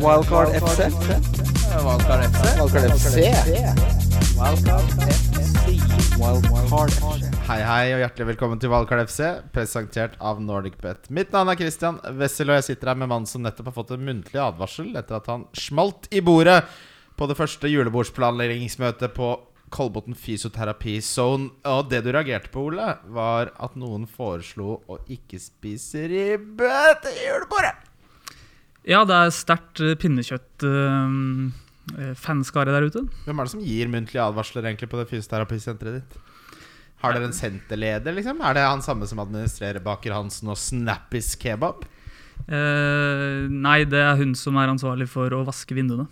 Wildcard FC. Wildcard FC. Wildcard FC. Wildcard FC. Hei, hei, og hjertelig velkommen til Wildcard FC, presentert av NordicBet. Mitt navn er Christian Wessel, og jeg sitter her med mannen som nettopp har fått en muntlig advarsel etter at han smalt i bordet på det første julebordsplanleggingsmøtet på Kolbotn Fysioterapi Zone. Og det du reagerte på, Ole, var at noen foreslo å ikke spise ribbe til julebordet. Ja, det er sterkt eh, pinnekjøtt-fanskare der ute. Hvem er det som gir muntlige advarsler egentlig på det fysioterapisenteret ditt? Har dere en senterleder, liksom? Er det han samme som administrerer Baker Hansen og Snappis kebab? Eh, nei, det er hun som er ansvarlig for å vaske vinduene.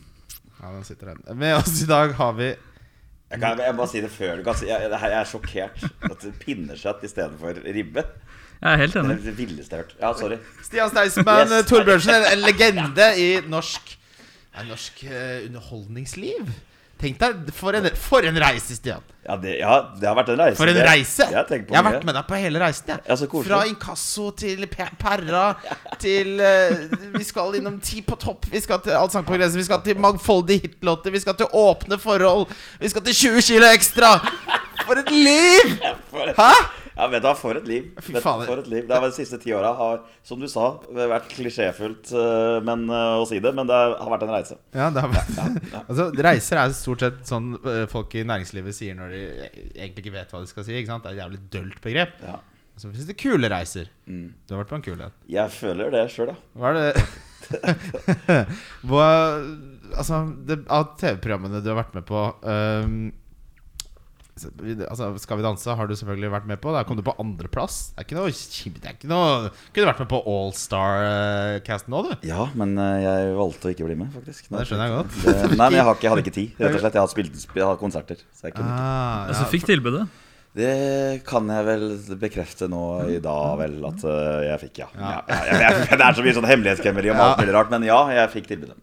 Ja, den sitter den. Med oss i dag har vi Jeg kan jeg må bare si det før du kan si jeg, jeg er sjokkert. At pinnekjøtt istedenfor ribbe. Jeg er helt enig. det villeste jeg har hørt. Ja, sorry. Stian Staysman Yes. Torbjørnsen, en, en legende i norsk Norsk uh, underholdningsliv. Tenk deg, for en, for en reise, Stian. Ja det, ja, det har vært en reise. For en reise! Jeg har Jeg har vært med deg på hele reisen. Jeg. Ja, så. Fra inkasso til Perra til uh, Vi skal innom Ti på topp, vi skal til Allsang på grensen, vi skal til mangfoldige hitlåter, vi skal til åpne forhold, vi skal til 20 kilo ekstra! For et liv! Hæ? Ja, vet du, For et liv. Fy faen. For et liv. Det vært De siste ti åra har, som du sa, vært klisjéfullt eh, men, eh, å si det, men det har vært en reise. Ja, det har altså, Reiser er stort sett sånn eh, folk i næringslivet sier når de egentlig ikke vet hva de skal si. Ikke sant? Det er et jævlig dølt begrep. Ja. Så finnes det kule reiser. Mm. Du har vært på en kul en. Jeg føler det sjøl, ja. Hva er det Hva Altså, det, av TV-programmene du har vært med på vi- Altså, Skal vi danse har du selvfølgelig vært med på. Der kom du på andreplass. Det er ikke noe kjipt. Kunne du vært med på Allstar-casten nå, du? Ja, men eh, jeg valgte å ikke bli med, faktisk. Det skjønner jeg godt. Det, nei, men jeg, har ikke, jeg hadde ikke tid, rett og slett. Jeg har spilt jeg har konserter. Så jeg kunne ikke. Ja, Så fikk tilbudet. Det kan jeg vel bekrefte nå i dag, vel, at eh, jeg fikk, ja. Ja. ja. jeg, det er så mye sånn hemmelighetskremmeri om alt mulig rart, men ja, jeg fikk tilbudet.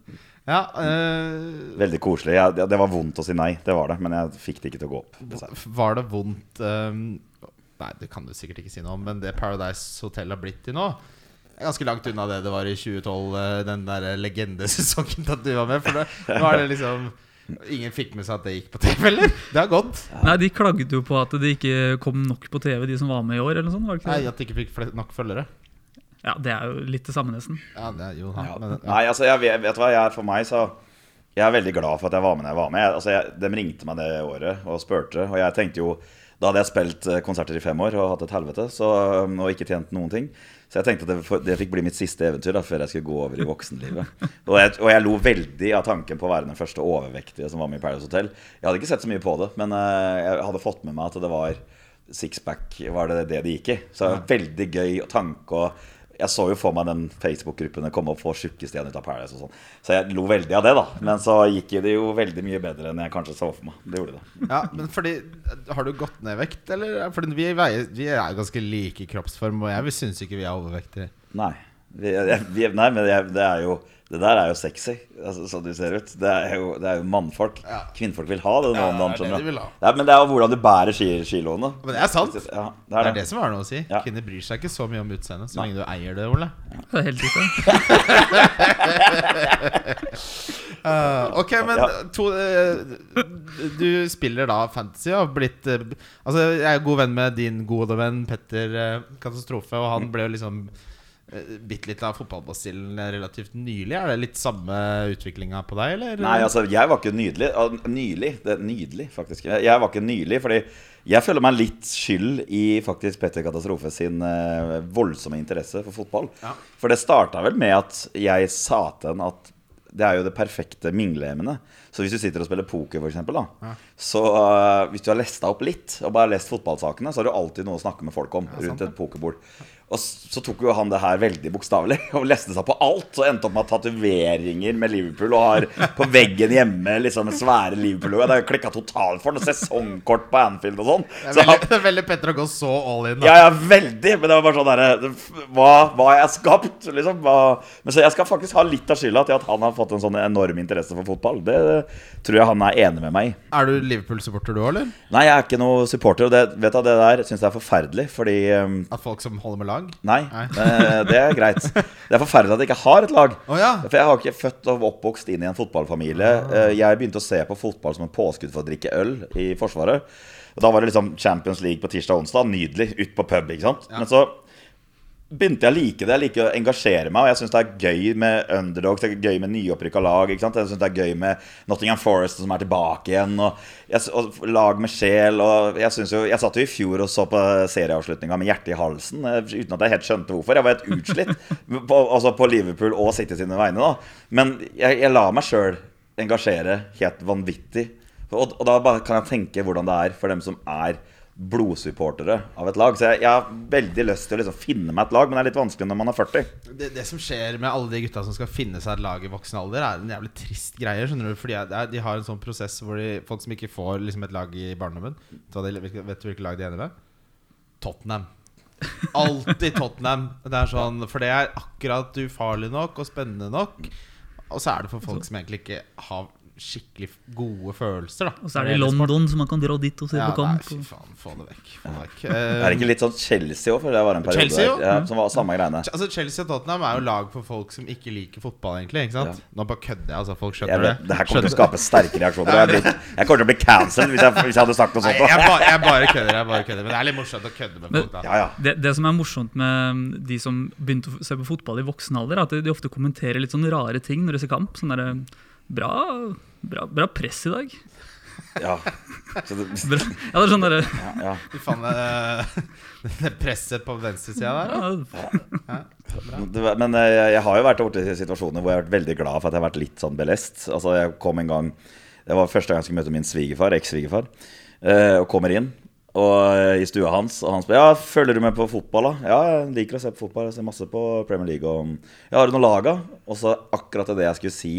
Ja øh, Veldig koselig. Jeg, det- var vondt å si nei, det var det, men jeg fikk det ikke til å gå opp. dessverre. Var det vondt ehm, Nei, det kan du sikkert ikke si noe om, men det Paradise Hotel har blitt til nå er ganske langt unna det det var i 2012, eh, den der legendesesongen da du var med. For det, nå er det liksom Ingen fikk med seg at det gikk på TV, eller? Det har gått. Nei, De klagde jo på at det ikke kom nok på TV, de som var med i år. eller noe sånt, var det ikke Nei. At de ikke fikk nok følgere. Ja, Det er jo litt det samme, nesten. Ja, det er jo han. Ja. Men, ja. Nei, altså, jeg, vet- vet du hva, jeg, for meg så Jeg er veldig glad for at jeg var med når jeg var med. Jeg, altså, jeg, de ringte meg det året og spurte, og jeg tenkte jo Da hadde jeg spilt eh, konserter i fem år og hatt et helvete så, og ikke tjent noen ting. Så jeg tenkte at det, det fikk bli mitt siste eventyr da, før jeg skulle gå over i voksenlivet. Og jeg, og jeg lo veldig av tanken på å være den første overvektige som var med i Paradise Hotel. Jeg hadde ikke sett så mye på det, men eh, jeg hadde fått med meg at det var sixpack var det det det gikk i. Så det var veldig gøy tanke og jeg så jo for meg den Facebook-gruppen komme opp for tjukkeste av Paradise og sånn. Så jeg lo veldig av det, da. Men så gikk det jo veldig mye bedre enn jeg kanskje så for meg. Det gjorde det. ja, men fordi Har du gått ned i vekt, eller? Fordi vi, veier, vi er ganske like i kroppsform, og jeg syns ikke vi er overvektige. Nei. Vi, vi, nei, men det, det er jo Det der er jo sexy, altså, sånn du ser ut. Det er jo, det er jo mannfolk. Ja. Kvinnfolk vil ha det. Ja, det er det de vil ha. Er, men det er jo hvordan du bærer ski, skiloene. Men det er sant. Ja, det Det er er det som har noe å si. Ja. Kvinner bryr seg ikke så mye om utseendet, så lenge du eier det, Ole. Det er helt riktig. Uh, ok, men Ja. to, uh, Du spiller da fantasy og har blitt uh, Altså, jeg er god venn med din gode venn Petter Katastrofe, og han ble jo liksom uh, bitt litt av fotballbasillen relativt nylig. Er det litt samme utviklinga på deg, eller? Nei, altså, jeg var ikke nydelig. Ah, Nylig. Det er nydelig, faktisk. Jeg var ikke nylig, fordi jeg føler meg litt skyld i faktisk Petter Katastrofe sin eh, voldsomme interesse for fotball. Ja. For det starta vel med at jeg sa til ham at det er jo det perfekte mingleemnet. Så hvis du sitter og spiller poker, da, Ja. så uh, hvis du har lest deg opp litt, og bare lest fotballsakene, så har du alltid noe å snakke med folk om ja, rundt et pokerbord. Og så tok jo han det her veldig bokstavelig og leste seg på alt. Og endte opp med tatoveringer med Liverpool og har på veggen hjemme liksom svære Liverpool-logo. Det har klikka totalt for ham. Sesongkort på Anfield og sånn. Det Så er veldig, han, det er veldig Petter å gå så all in. Da. ja, ja, veldig. Men det var bare sånn derre hva, hva jeg skapt? Liksom, hva, men så jeg skal faktisk ha litt av skylda til at han har fått en sånn enorm interesse for fotball. Det tror jeg han er enig med meg i. Er du Liverpool-supporter du òg, eller? Nei, jeg er ikke noe supporter. Og det, vet du, det der syns jeg er forferdelig, fordi um, At folk som holder med lag? Nei, Nei. Det, det er greit. Det er forferdelig at jeg ikke har et lag. Oh, ja. For jeg har ikke født og oppvokst inn i en fotballfamilie. Eh, Jeg begynte å se på fotball som en påskudd for å drikke øl i Forsvaret. Og Da var det liksom Champions League på tirsdag og onsdag. Nydelig. Ut på pub, ikke sant. Men så begynte jeg å like det. Jeg liker å engasjere meg. Og jeg syns det er gøy med underdogs, det er gøy med nyopprykka lag. Jeg synes det er gøy med Nottingham Forest som er tilbake igjen. Og, jeg, og lag med sjel. Og jeg, jo, jeg satt jo i fjor og så på serieavslutninga med hjertet i halsen eh, uten at jeg helt skjønte hvorfor. Jeg var helt utslitt på, altså på Liverpool og City sine vegne. da Men jeg, jeg la meg sjøl engasjere helt vanvittig. Og, og da kan jeg tenke hvordan det er for dem som er blodsupportere av et lag. Så jeg, jeg har veldig lyst til å liksom finne meg et lag, men det er litt vanskelig når man er 40. Det, det som skjer med alle de gutta som skal finne seg et lag i voksen alder, er en jævlig trist greie. skjønner du Fordi det er, De har en sånn prosess hvor de, folk som ikke får liksom et lag i barndommen de- vet du hvilket lag de ender med? Tottenham. Alltid Tottenham. Det er sånn, for det er akkurat ufarlig nok og spennende nok. Og så er det for folk som egentlig ikke har skikkelig gode følelser. da Og så er det i London, så man kan dra dit og se Ja, på kamp. nei, fy faen, få det vekk. Få det vekk. Er det ikke litt sånn Chelsea òg? For det var en periode Chelsea, der, ja, som var samme greiene. Altså Chelsea og Tottenham er jo lag for folk som ikke liker fotball, egentlig. Ikke sant? Nå bare kødder jeg, altså. Folk Jeg skjønner det. det her kommer til å skape sterke reaksjoner. Jeg, jeg kommer til å bli cancelled hvis, jeg- hvis jeg hadde sagt noe Nei, jeg, bare, jeg bare kødder. Jeg bare kødder Men det er litt morsomt å kødde med folk, da. Ja, ja. Det, det som er morsomt med de som begynte å se på fotball i voksen alder, er at de ofte kommenterer litt sånn rare ting når de ser kamp. Sånn derre bra, bra, bra press i dag. ja. Så det, Bra. Ja, det er sånn derre ja, ja. Fy faen, det, det presset på venstresida der. Ja. ja, Det Men eh, jeg, jeg har jo vært borti situasjoner hvor jeg har vært veldig glad for at jeg har vært litt sånn belest. Altså jeg kom en gang Det var første gang jeg skulle møte min svigerfar, eks-svigerfar, eh, og kommer inn. Og eh, i stua hans, og han spør Ja, følger du med på fotball, da? Ja, jeg liker å se på fotball. Jeg ser masse på Premier League. Og ja, har du noe lag, da? Og så akkurat det jeg skulle si,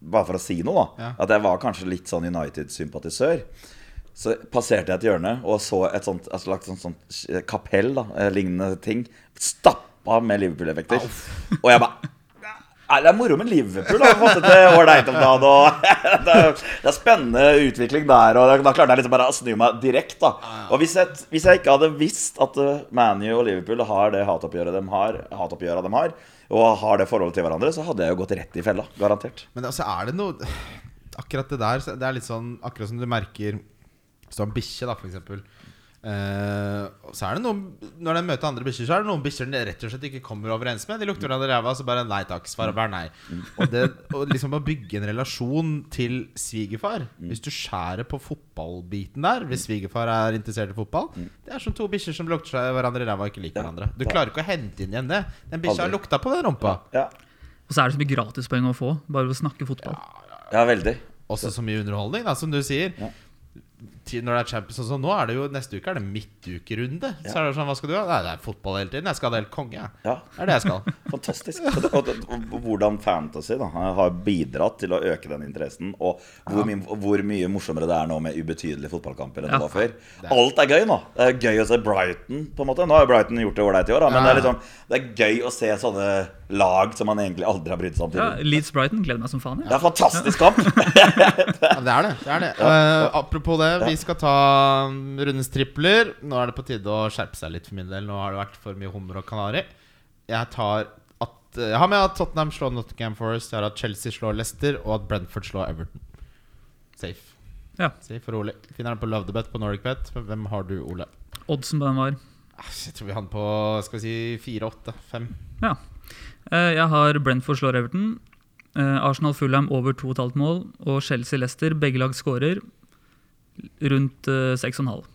bare for å si noe, da. Ja. At jeg var kanskje litt sånn United-sympatisør. Så passerte jeg et hjørne og så et sånt et slags sånt, sånt kapell, da, eh, lignende ting, stappa med Liverpool-effekter. Og jeg bare Det er moro med Liverpool. Det er, det spennende utvikling der. Og da klarte jeg liksom bare å snu meg direkte. Og hvis jeg, hvis jeg ikke hadde visst at uh, ManU og Liverpool har det hatoppgjøret de har, hatoppgjøret de har, og har det forholdet til hverandre, så hadde jeg jo gått rett i fella. Garantert. Men altså, er det noe Akkurat det der Det er litt sånn Akkurat som du merker Som bikkje, da, for eksempel. Eh, og så er det noen Når de møter andre bikkjer, så er det noen bikkjer de rett og slett ikke kommer overens med. De lukter hverandre i ræva, så bare nei takk. Svaret bare nei. Og det og liksom å bygge en relasjon til svigerfar Hvis du skjærer på fotballbiten der, hvis svigerfar er interessert i fotball Det er som to bikkjer som lukter seg hverandre i ræva og ikke liker Ja. hverandre. Du klarer ikke å hente inn igjen det. Den bikkja har lukta på den rumpa. Ja, Og så er det så mye gratispoeng å få bare ved å snakke fotball. ja veldig. Også så mye underholdning, da, som du sier. Ja. Til- Når det er Champions og sånn, Nå er det jo neste uke er det midtukerunde. Så er det sånn, hva skal du ha? Nei, det er fotball hele tiden. Jeg skal ha det helt konge. jeg. Ja, Det er det jeg skal. Fantastisk. Og, og, og hvordan fantasy da, har bidratt til å øke den interessen. Og hvor, mye, hvor mye morsommere det er nå med ubetydelige fotballkamper enn Ja. det var før. Alt er gøy nå. Det er gøy å se Brighton, på en måte. Nå har jo Brighton gjort det ålreit i år, da, men det, er liksom, det er gøy å se sånne lag som man egentlig aldri har brydd seg om Ja. Leeds Brighton gleder meg som faen. Det er en fantastisk kamp! Ja, det er det. det, er det. Uh, apropos det, vi skal ta um, rundens tripler. Nå er det på tide å skjerpe seg litt for min del. Nå har det vært for mye hummer og kanari. Jeg tar at Jeg har med at Tottenham slår Nottingham Forest, jeg har at Chelsea slår Leicester, og at Brentford slår Everton. Safe. Ja. Safe og rolig. Finner den på LoveTheBet på NordicBet. Hvem har du, Ole? Oddsen på den var Jeg tror vi har den på skal vi si 4-8-5. Ja. Eh, Jeg har Brentford slår Everton. eh, Arsenal Fulham over 2,5 mål. Og Chelsea Leicester. Begge lag skårer rundt uh, 6,5.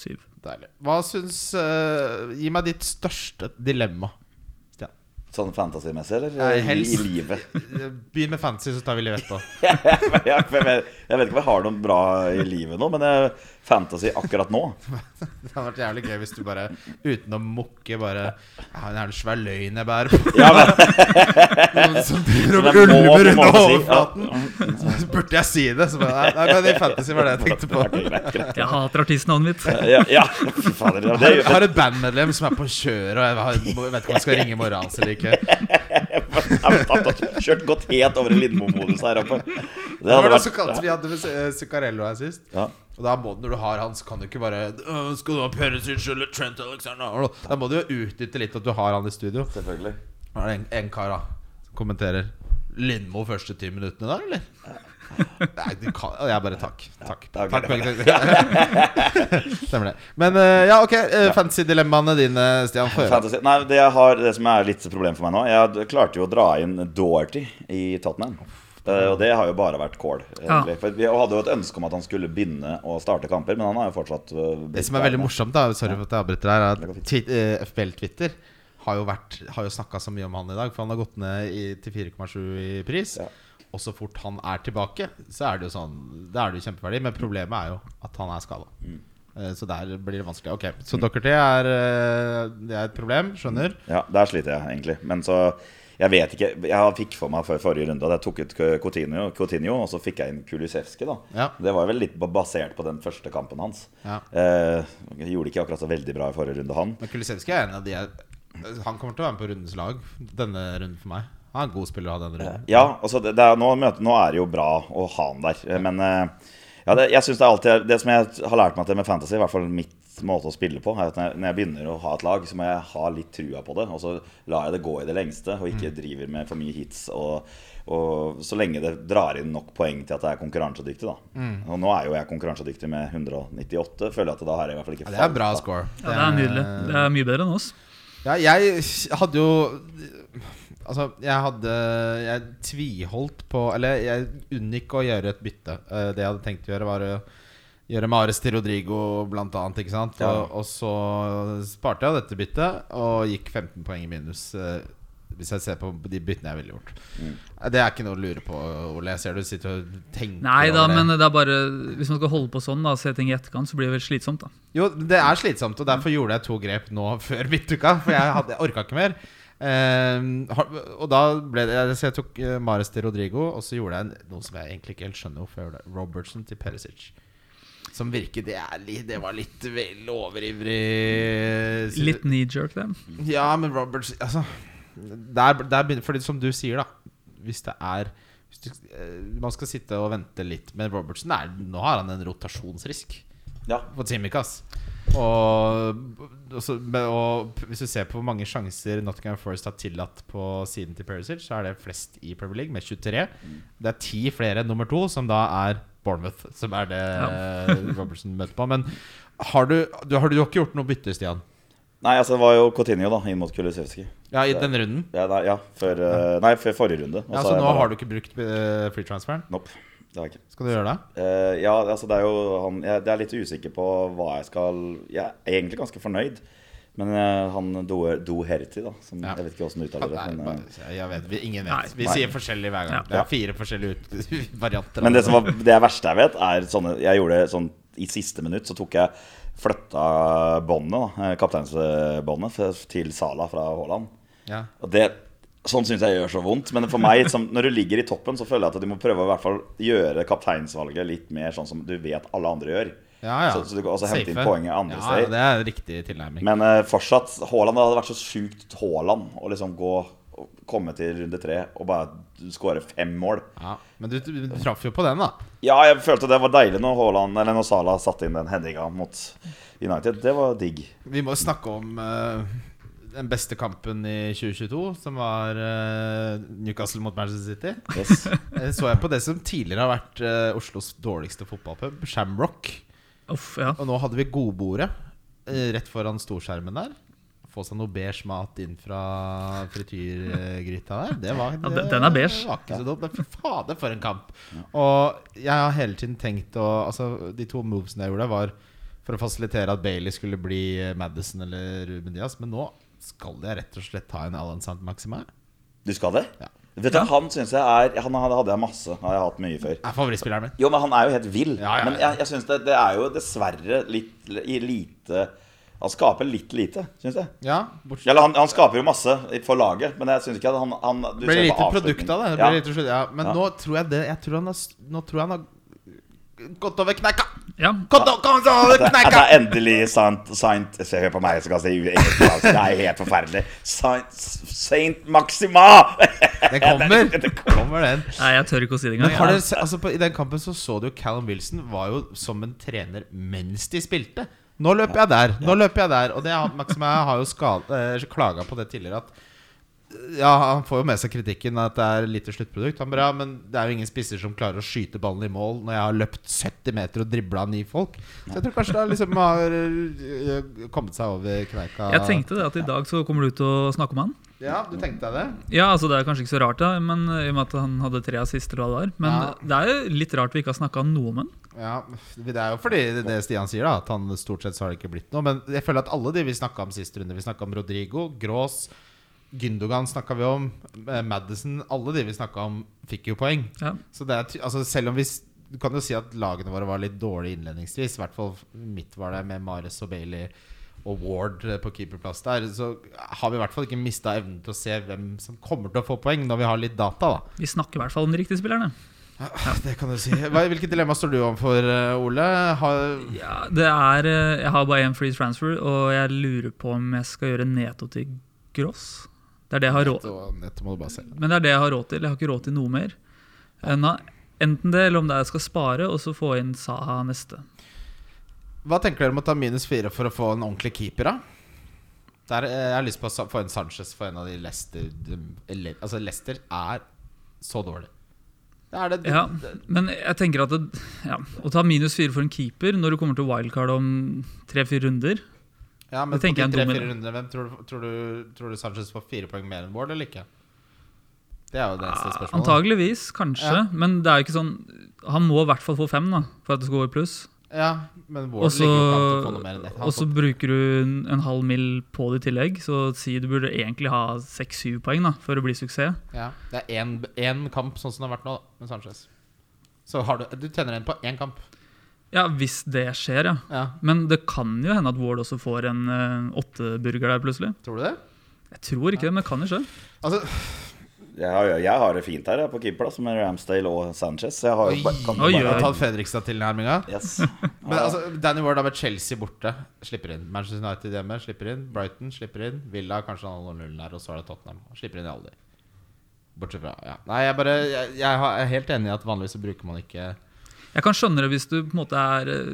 7. Deilig. Hva syns uh, Gi meg ditt største dilemma. Ja. Sånn fantasy-messig, eller? Nei, I, helst. I livet. Begynn med fantasy, så tar vi livet etterpå. jeg, jeg, jeg vet ikke om jeg har noe bra i livet nå, men jeg, fantasy akkurat nå Det hadde vært jævlig gøy hvis du bare uten å mukke bare Jeg har en jævlig svær løgn jeg bærer på. Ja, men, Noen som driver og gulver under overflaten. Så burde jeg si det. Så bare, nei, men i fantasy var det jeg tenkte på. Jeg hater artistnavnet mitt. Ja, ja, fader. Ja, det, Jeg har et bandmedlem som er på kjøret, og jeg, har, jeg vet ikke om jeg skal ringe i morgen eller ikke. Jeg har kjørt godt helt over i Lindmo-modus her oppe. Det Det var det så kaldt vi hadde med eh, Zuccarello her sist. ja. Og da må du, Når du har han, så kan du ikke bare Skal du ha Perisic eller Trent Alexander Da må du jo utnytte litt at du har han i studio. Selvfølgelig. Da er det en, en kar da som kommenterer Lindmo første ti minuttene der, eller? Nei, du kan Jeg jeg bare takk. Takk. Takk, det takk, takk. Stemmer det. Men eh, ja, ok. Uh, Fantasy-dilemmaene dine, Stian. Fantasy. Nei, det, jeg har, det som er litt problem for meg nå Jeg klarte jo å dra inn Doherty i Tottenham. Eh, og det har jo bare vært kål. Ja. For Vi hadde jo et ønske om at han skulle begynne å starte kamper, men han har jo fortsatt eh, Det som er veldig morsomt, da Sorry for at jeg avbryter her, er at Twi- eh, FBL Twitter har jo, vært, har jo snakka så mye om han i dag. For han har gått ned i, til 4,7 i pris. Ja. Og så fort han er tilbake, så er det jo sånn Da er det jo kjempeverdi. Men problemet er jo at han er skada. Mm. Så der blir det vanskelig. Ok, Så Dockerty er, eh, det er et problem. Skjønner. Ja, der sliter jeg egentlig. Men så Jeg vet ikke Jeg fikk for meg før forrige runde at jeg tok ut Coutinho, Coutinho og så fikk jeg inn Kulisevski. da Ja. Det var vel litt basert på den første kampen hans. Ja. Eh, gjorde ikke akkurat så veldig bra i forrige runde, han. Men Kulisevski er en av de jeg, Han kommer til å være med på rundens lag denne runden for meg. Han er en god spiller å ha denne runden. Ja, altså det, det er, nå, møter, nå er det jo bra å ha han der. Eh, Men eh, ja, det, jeg synes det er alltid Det som jeg har lært meg til med fantasy, i hvert fall mitt måte å spille på, er at når jeg, begynner å ha et lag, så må jeg ha litt trua på det. Og så lar jeg det gå i det lengste, og ikke driver med for mye hits. Og, og så lenge det drar inn nok poeng til at det er konkurransedyktig, da. Og nå er jo jeg konkurransedyktig med 198. Føler at da har jeg i hvert fall ikke Ja, det er bra da. score. Ja, det er nydelig. Det er mye bedre enn oss. Ja, jeg hadde jo Altså, jeg hadde Jeg tviholdt på Eller jeg unngikk å gjøre et bytte. Eh, Det jeg hadde tenkt å gjøre, var å gjøre Mares til Rodrigo, blant annet. Ikke sant? Ja. Og, og så sparte jeg dette byttet og gikk 15 poeng i minus. eh, Hvis jeg ser på de byttene jeg ville gjort. Mm. Eh, Det er ikke noe å lure på, Ole. Jeg ser du sitter og tenker Nei da, men det er bare Hvis man skal holde på sånn, da se ting i etterkant, så blir det vel slitsomt, da. Jo, det er slitsomt, og derfor gjorde jeg to grep nå før midtuka. For jeg, hadde, jeg orka ikke mer. Ehm, og da ble det Så jeg tok eh, Mares til Rodrigo, og så gjorde jeg en, noe som jeg egentlig ikke helt skjønner hvorfor jeg gjorde det. Robertson til Perisic. Som virker Det, er litt, det var litt vel overivrig. Litt knee-jerk, det. Ja, men Roberts Altså der, der begynner, Fordi som du sier, da Hvis det er hvis du, eh, Man skal sitte og vente litt. Men Robertson er, nå har han en rotasjonsrisk Ja. på Tsimikas. Og, og, så- og hvis du ser på hvor mange sjanser Nottingham Forest har tillatt på siden til Perisic, så er det flest i Premier League, med 23. Det er ti flere enn nummer to, som da er Bournemouth, som er det Robertson møter på. Men har du, du, har du ikke gjort noe bytte, Stian? Nei, altså det var jo Coutinho da, inn mot Kulisevski Ja, i den runden? Ja, nei, ja, før, eh, nei, før forrige runde. Ja, så nå bare- har du ikke brukt uh, free transferen? Nope, det har jeg ikke. Skal du gjøre det? Uh, ja, altså det er jo han Jeg, jeg er litt usikker på hva jeg skal Jeg er egentlig ganske fornøyd. Men uh, han Do, Do da som, Ja. Jeg vet ikke åssen du uttaler det. Men, eh, jeg vet, vi, ingen vet. Nei. Vi Nei. sier forskjellig hver gang. Ja. Det er fire forskjellige ut varianter. men det som var det verste jeg vet, er sånne Jeg gjorde sånn i siste minutt, så tok jeg Flytta båndet, kapteinsbåndet, til Sala fra Haaland. ja. Og det Sånn syns jeg gjør så vondt. Men for meg, som, når du ligger i toppen, så føler jeg at du må prøve å i hvert fall gjøre kapteinsvalget litt mer sånn som du vet alle andre gjør. Ja, ja. Så, så du kan også hente inn poenget andre ja, steder. Det er riktig tilnærming. Men uh, fortsatt, Haaland hadde vært så sjukt Haaland å liksom gå komme til runde tre og bare skåre fem mål. Ja, men du, du, traff jo på den, da. Ja, jeg følte det var deilig når Haaland Eller når Salah satte inn den headinga mot United. Det var digg. Vi må snakke om eh, den beste kampen i 2022, som var uh, Newcastle mot Manchester City. Yes. Eh, Så jeg på det som tidligere har vært uh, Oslos dårligste fotballpub, Shamrock. Uff, ja. Og nå hadde vi godbordet uh, rett foran storskjermen der. Få seg noe beige mat inn fra frityrgryta der. Det var, Ja, den- er beige. Det var ikke så dumt. Men fy fader, for en kamp! Og jeg har hele tiden tenkt å Altså, de to movesene jeg gjorde, var for å fasilitere at Bailey skulle bli Madison eller Ruben Diaz. Men nå skal jeg rett og slett ta en Alan Sant Maxima. Du skal det? Ja. Vet du, Han synes jeg er Han hadde jeg masse. Har jeg hatt mye før. Er favorittspilleren min. Jo, men han er jo helt vill. Ja, ja, ja. Men jeg, jeg synes det, det er jo dessverre litt i lite Han skaper litt lite, syns jeg. Ja, bortsett Eller han, han skaper jo masse for laget, men jeg syns ikke at han, han du Det blir lite produkt av det. det Ja. Litt, ja. Men Ja. nå tror jeg det Jeg tror han har, nå tror jeg han har gått over kneika. Ja, Gått over Det, det er endelig sant, Saint Se, hør på meg så kan jeg si engelsk. Det er helt forferdelig. Saint, Saint Maxima! Den kommer. kommer den. Nei, jeg tør ikke å si det engang. Ja. altså på, I den kampen så så du jo Callum Wilson var jo som en trener mens de spilte. Nå løper jeg der, nå løper jeg der. Og det Maxima har jo skad, eh, klaga på det tidligere. At ja, Han får jo med seg kritikken at det er lite sluttprodukt. Han bra, men det er jo ingen spisser som klarer å skyte ballen i mål når jeg har løpt 70 meter og dribla ni folk. Så jeg tror kanskje det liksom har øh, kommet seg over kneika. Jeg tenkte det at i dag så kommer du til å snakke om han. Ja, du tenkte deg det? Ja, altså Det er kanskje ikke så rart, da, men i og med at han hadde tre assister. og det var Men Ja. det er jo litt rart vi ikke har snakka noe om han. Ja, Det er jo fordi det, det Stian sier, da at han stort sett så har det ikke blitt noe. Men jeg føler at alle de vi snakka om sist runde Vi snakka om Rodrigo, Grås, Gündogan snakka vi om, eh, Madison Alle de vi snakka om, fikk jo poeng. Ja. Så det er, altså selv om vi Du kan jo si at lagene våre var litt dårlige innledningsvis. I hvert fall mitt var det, med Mares og Bailey og Ward eh, på keeperplass der. Så har vi i hvert fall ikke mista evnen til å se hvem som kommer til å få poeng, når vi har litt data, da. Vi snakker i hvert fall om de riktige spillerne. Det kan du si. Hvilket dilemma står du overfor, eh, Ole? Har, Ja, det er Jeg har bare én free transfer, og jeg lurer på om jeg skal gjøre Neto til Gross. Det er det jeg har råd selge. Men det er det jeg har råd til. Jeg har ikke råd til noe mer. Enten det, eller om det er jeg skal spare og så få inn Saha neste. Hva tenker dere om å ta minus fire for å få en ordentlig keeper, da? Der, jeg har lyst på å få en Sanchez for en av de Leicester Altså, Leicester er så dårlig. Det er det, Ja, men jeg tenker at det, ja, å ta minus fire for en keeper når du kommer til wildcard om tre-fire runder ja, men på de tre-fire rundene, hvem tror du, tror, du, tror du Sanchez får fire poeng mer enn Ward, eller ikke? Det er jo det neste spørsmålet. Antageligvis, kanskje. Ja. Men det er jo ikke sånn Han må i hvert fall få fem da for at det skal gå i pluss. Ja, men Ward Og så ligger jo til å få noe mer enn ett. Og så bruker du en, en halv mill. på det i tillegg, så si du burde egentlig ha seks-syv poeng da for å bli suksess. Ja, det er én- kamp, sånn som det har vært nå, da, med Sanchez. Så har du, du tjener en på én kamp. Ja, hvis det skjer, ja. Ja, Men det kan jo hende at Ward også får en uh, åtteburger der plutselig. Tror du det? Jeg tror ikke det, men det kan jo skje. Altså, Jeg har, jeg har det fint her jeg, på keeperplass med Ramsdale og Sanchez. Jeg har jo bare, kan oi, bare, tatt Fredrikstad-tilnærminga? Yes. Men altså, Danny Ward har vært Chelsea borte. Slipper inn. Manchester United hjemme. Slipper inn. Brighton slipper inn. Villa kanskje han holder nullen der, og så er det Tottenham. Slipper inn i alle de. Bortsett fra ja. Nei, jeg bare jeg, jeg jeg er helt enig i at vanligvis så bruker man ikke Jeg kan skjønne det hvis du på en måte er eh,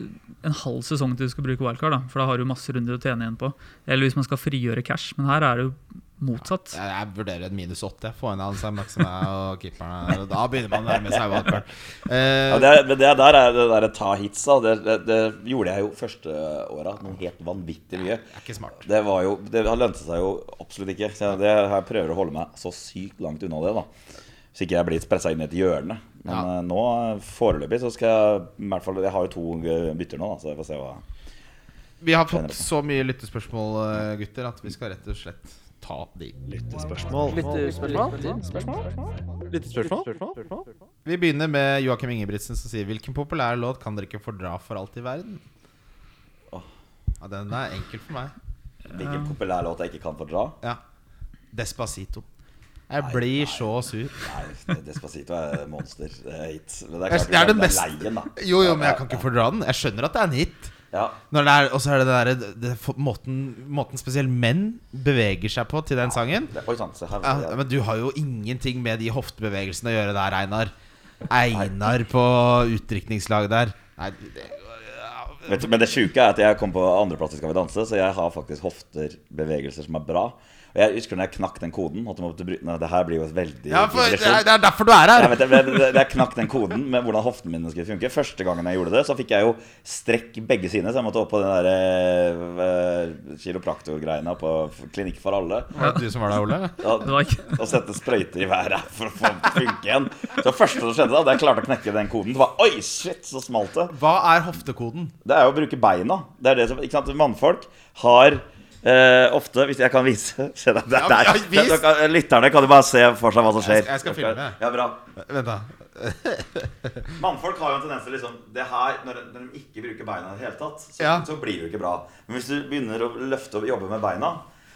en halv sesong til du skal bruke wildcard, da, for da har du masse runder å tjene igjen på. Eller hvis man skal frigjøre cash. Men her er det jo motsatt. Jeg, jeg vurderer et minus åtte. Få inn Hans Maxima og og Da begynner man å nærme seg wildcard. Uh, Ja, det, er- men det der er det derre ta hits, da. Det, det, det gjorde jeg jo første åra. Noe helt vanvittig mye. det er ikke smart. Det var jo Det lønte seg jo absolutt ikke. Så det, jeg prøver å holde meg så sykt langt unna det, da. Så ikke jeg blir pressa inn i et hjørne. Men Ja. eh, nå, foreløpig, så skal jeg i hvert fall Jeg har jo to eh, bytter nå, da, så jeg får se hva Vi har fått så mye lyttespørsmål, eh, gutter, at vi skal rett og slett ta de. lyttespørsmål. Lyttespørsmål? Vi begynner med Joakim Ingebrigtsen som sier Hvilken populær låt kan dere ikke fordra for alt i verden? Ja, Den er enkel for meg. Hvilken populær låt jeg ikke kan fordra? Ja Despacito. Jeg blir så sur. Nei, Despacito er monster. Det er hit. Men det er klart det er det er beste- leien, da. Jo, jo, men jeg kan ikke fordra den. Jeg skjønner at det er en hit. Ja. Det og så er det det derre det, for- måten, måten spesielt menn beveger seg på til den sangen. Det, oi sann, her. Ja, men du har jo ingenting med de hoftebevegelsene å gjøre der, Einar. Einar på utdrikningslaget der. Nei, det, Vet du, men det sjuke er at jeg kom på andreplass i Skal vi danse, så jeg har faktisk hofter, bevegelser som er bra. Og jeg husker når jeg knakk den koden at du måtte bry- Nei, Det her blir jo et veldig ja, for, det, er, det er derfor du er Jeg her. vet, jeg, det, det, jeg knakk den koden med hvordan hoftene mine skulle funke. Første gangen jeg gjorde det, så fikk jeg jo strekk begge sine, så jeg måtte opp på den der uh, kiropraktorgreiene på Klinikk for alle. Var det du som var der, Ole? Ja, og sette sprøyter i været for å få den til å funke igjen. Så første som skjedde da da jeg klarte å knekke den koden, det var Oi, shit, så smalt det. Hva er hoftekoden? Det er jo å bruke beina. Det er det som, ikke sant, Mannfolk har eh, ofte Hvis jeg kan vise se der, der, Ja, ja, vis. Lytterne kan jo bare se for seg hva som skjer. Jeg skal- jeg skal filme. Ja, bra Vent, da. Mannfolk har jo en tendens til liksom Det her, når, når de ikke bruker beina i det hele tatt, så, Ja. så blir det jo ikke bra. Men hvis du begynner å løfte og jobbe med beina,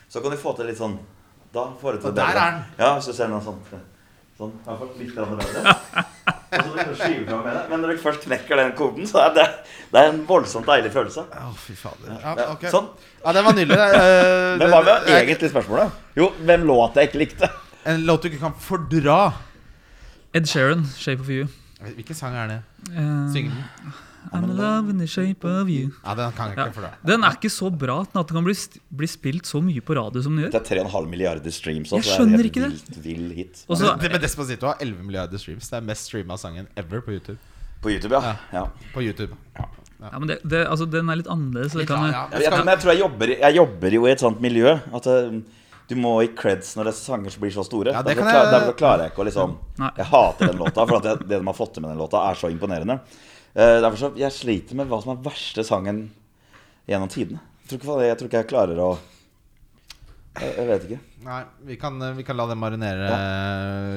så kan du få til litt sånn Da får du til der bedre. Ja, du ser noe sånt. Sånn. Litt bedre. Og så begynner du å skyve fra med det. Men når du først knekker den koden, så er det, det er en voldsomt deilig følelse. Å, fy fader. Ja, Ja, ok. Sånn. Ja, det var nydelig. Hvem Men hva var det- egentlig spørsmålet? Jo, hvem låt jeg ikke likte? En låt du ikke kan fordra. Ed Sheeran, 'Shape of You'. Hvilken sang er det? Eh, Syng den. I'm a love in the shape of you. Ja, den kan jeg ikke Ja. fordra. Den er ikke så bra at den kan bli, bli spilt så mye på radio som den gjør. Det er 3,5 milliarder streams. også, Jeg så det er skjønner helt ikke det. vilt- Vill hit. Også, Det, det med Despacito har 11 milliarder streams. Det er mest streama sangen ever på YouTube. På YouTube, ja. ja. På YouTube. Ja, men det, det, altså, Den er litt annerledes. så Det kan, Ja, ja. Jeg, jeg, men jeg tror jeg jobber, jeg jobber jo i et sånt miljø at eh, du må i creds når det er sanger som blir så store. Ja, det derfor, kan jeg- derfor klarer jeg ikke å liksom Nei. Jeg hater den låta, for at jeg, det de har fått til med den låta, er så imponerende. Eh, derfor så Jeg sliter med hva som er verste sangen gjennom tidene. Jeg jeg, tror ikke jeg klarer å jeg, jeg vet ikke. Nei, vi kan, vi kan la det marinere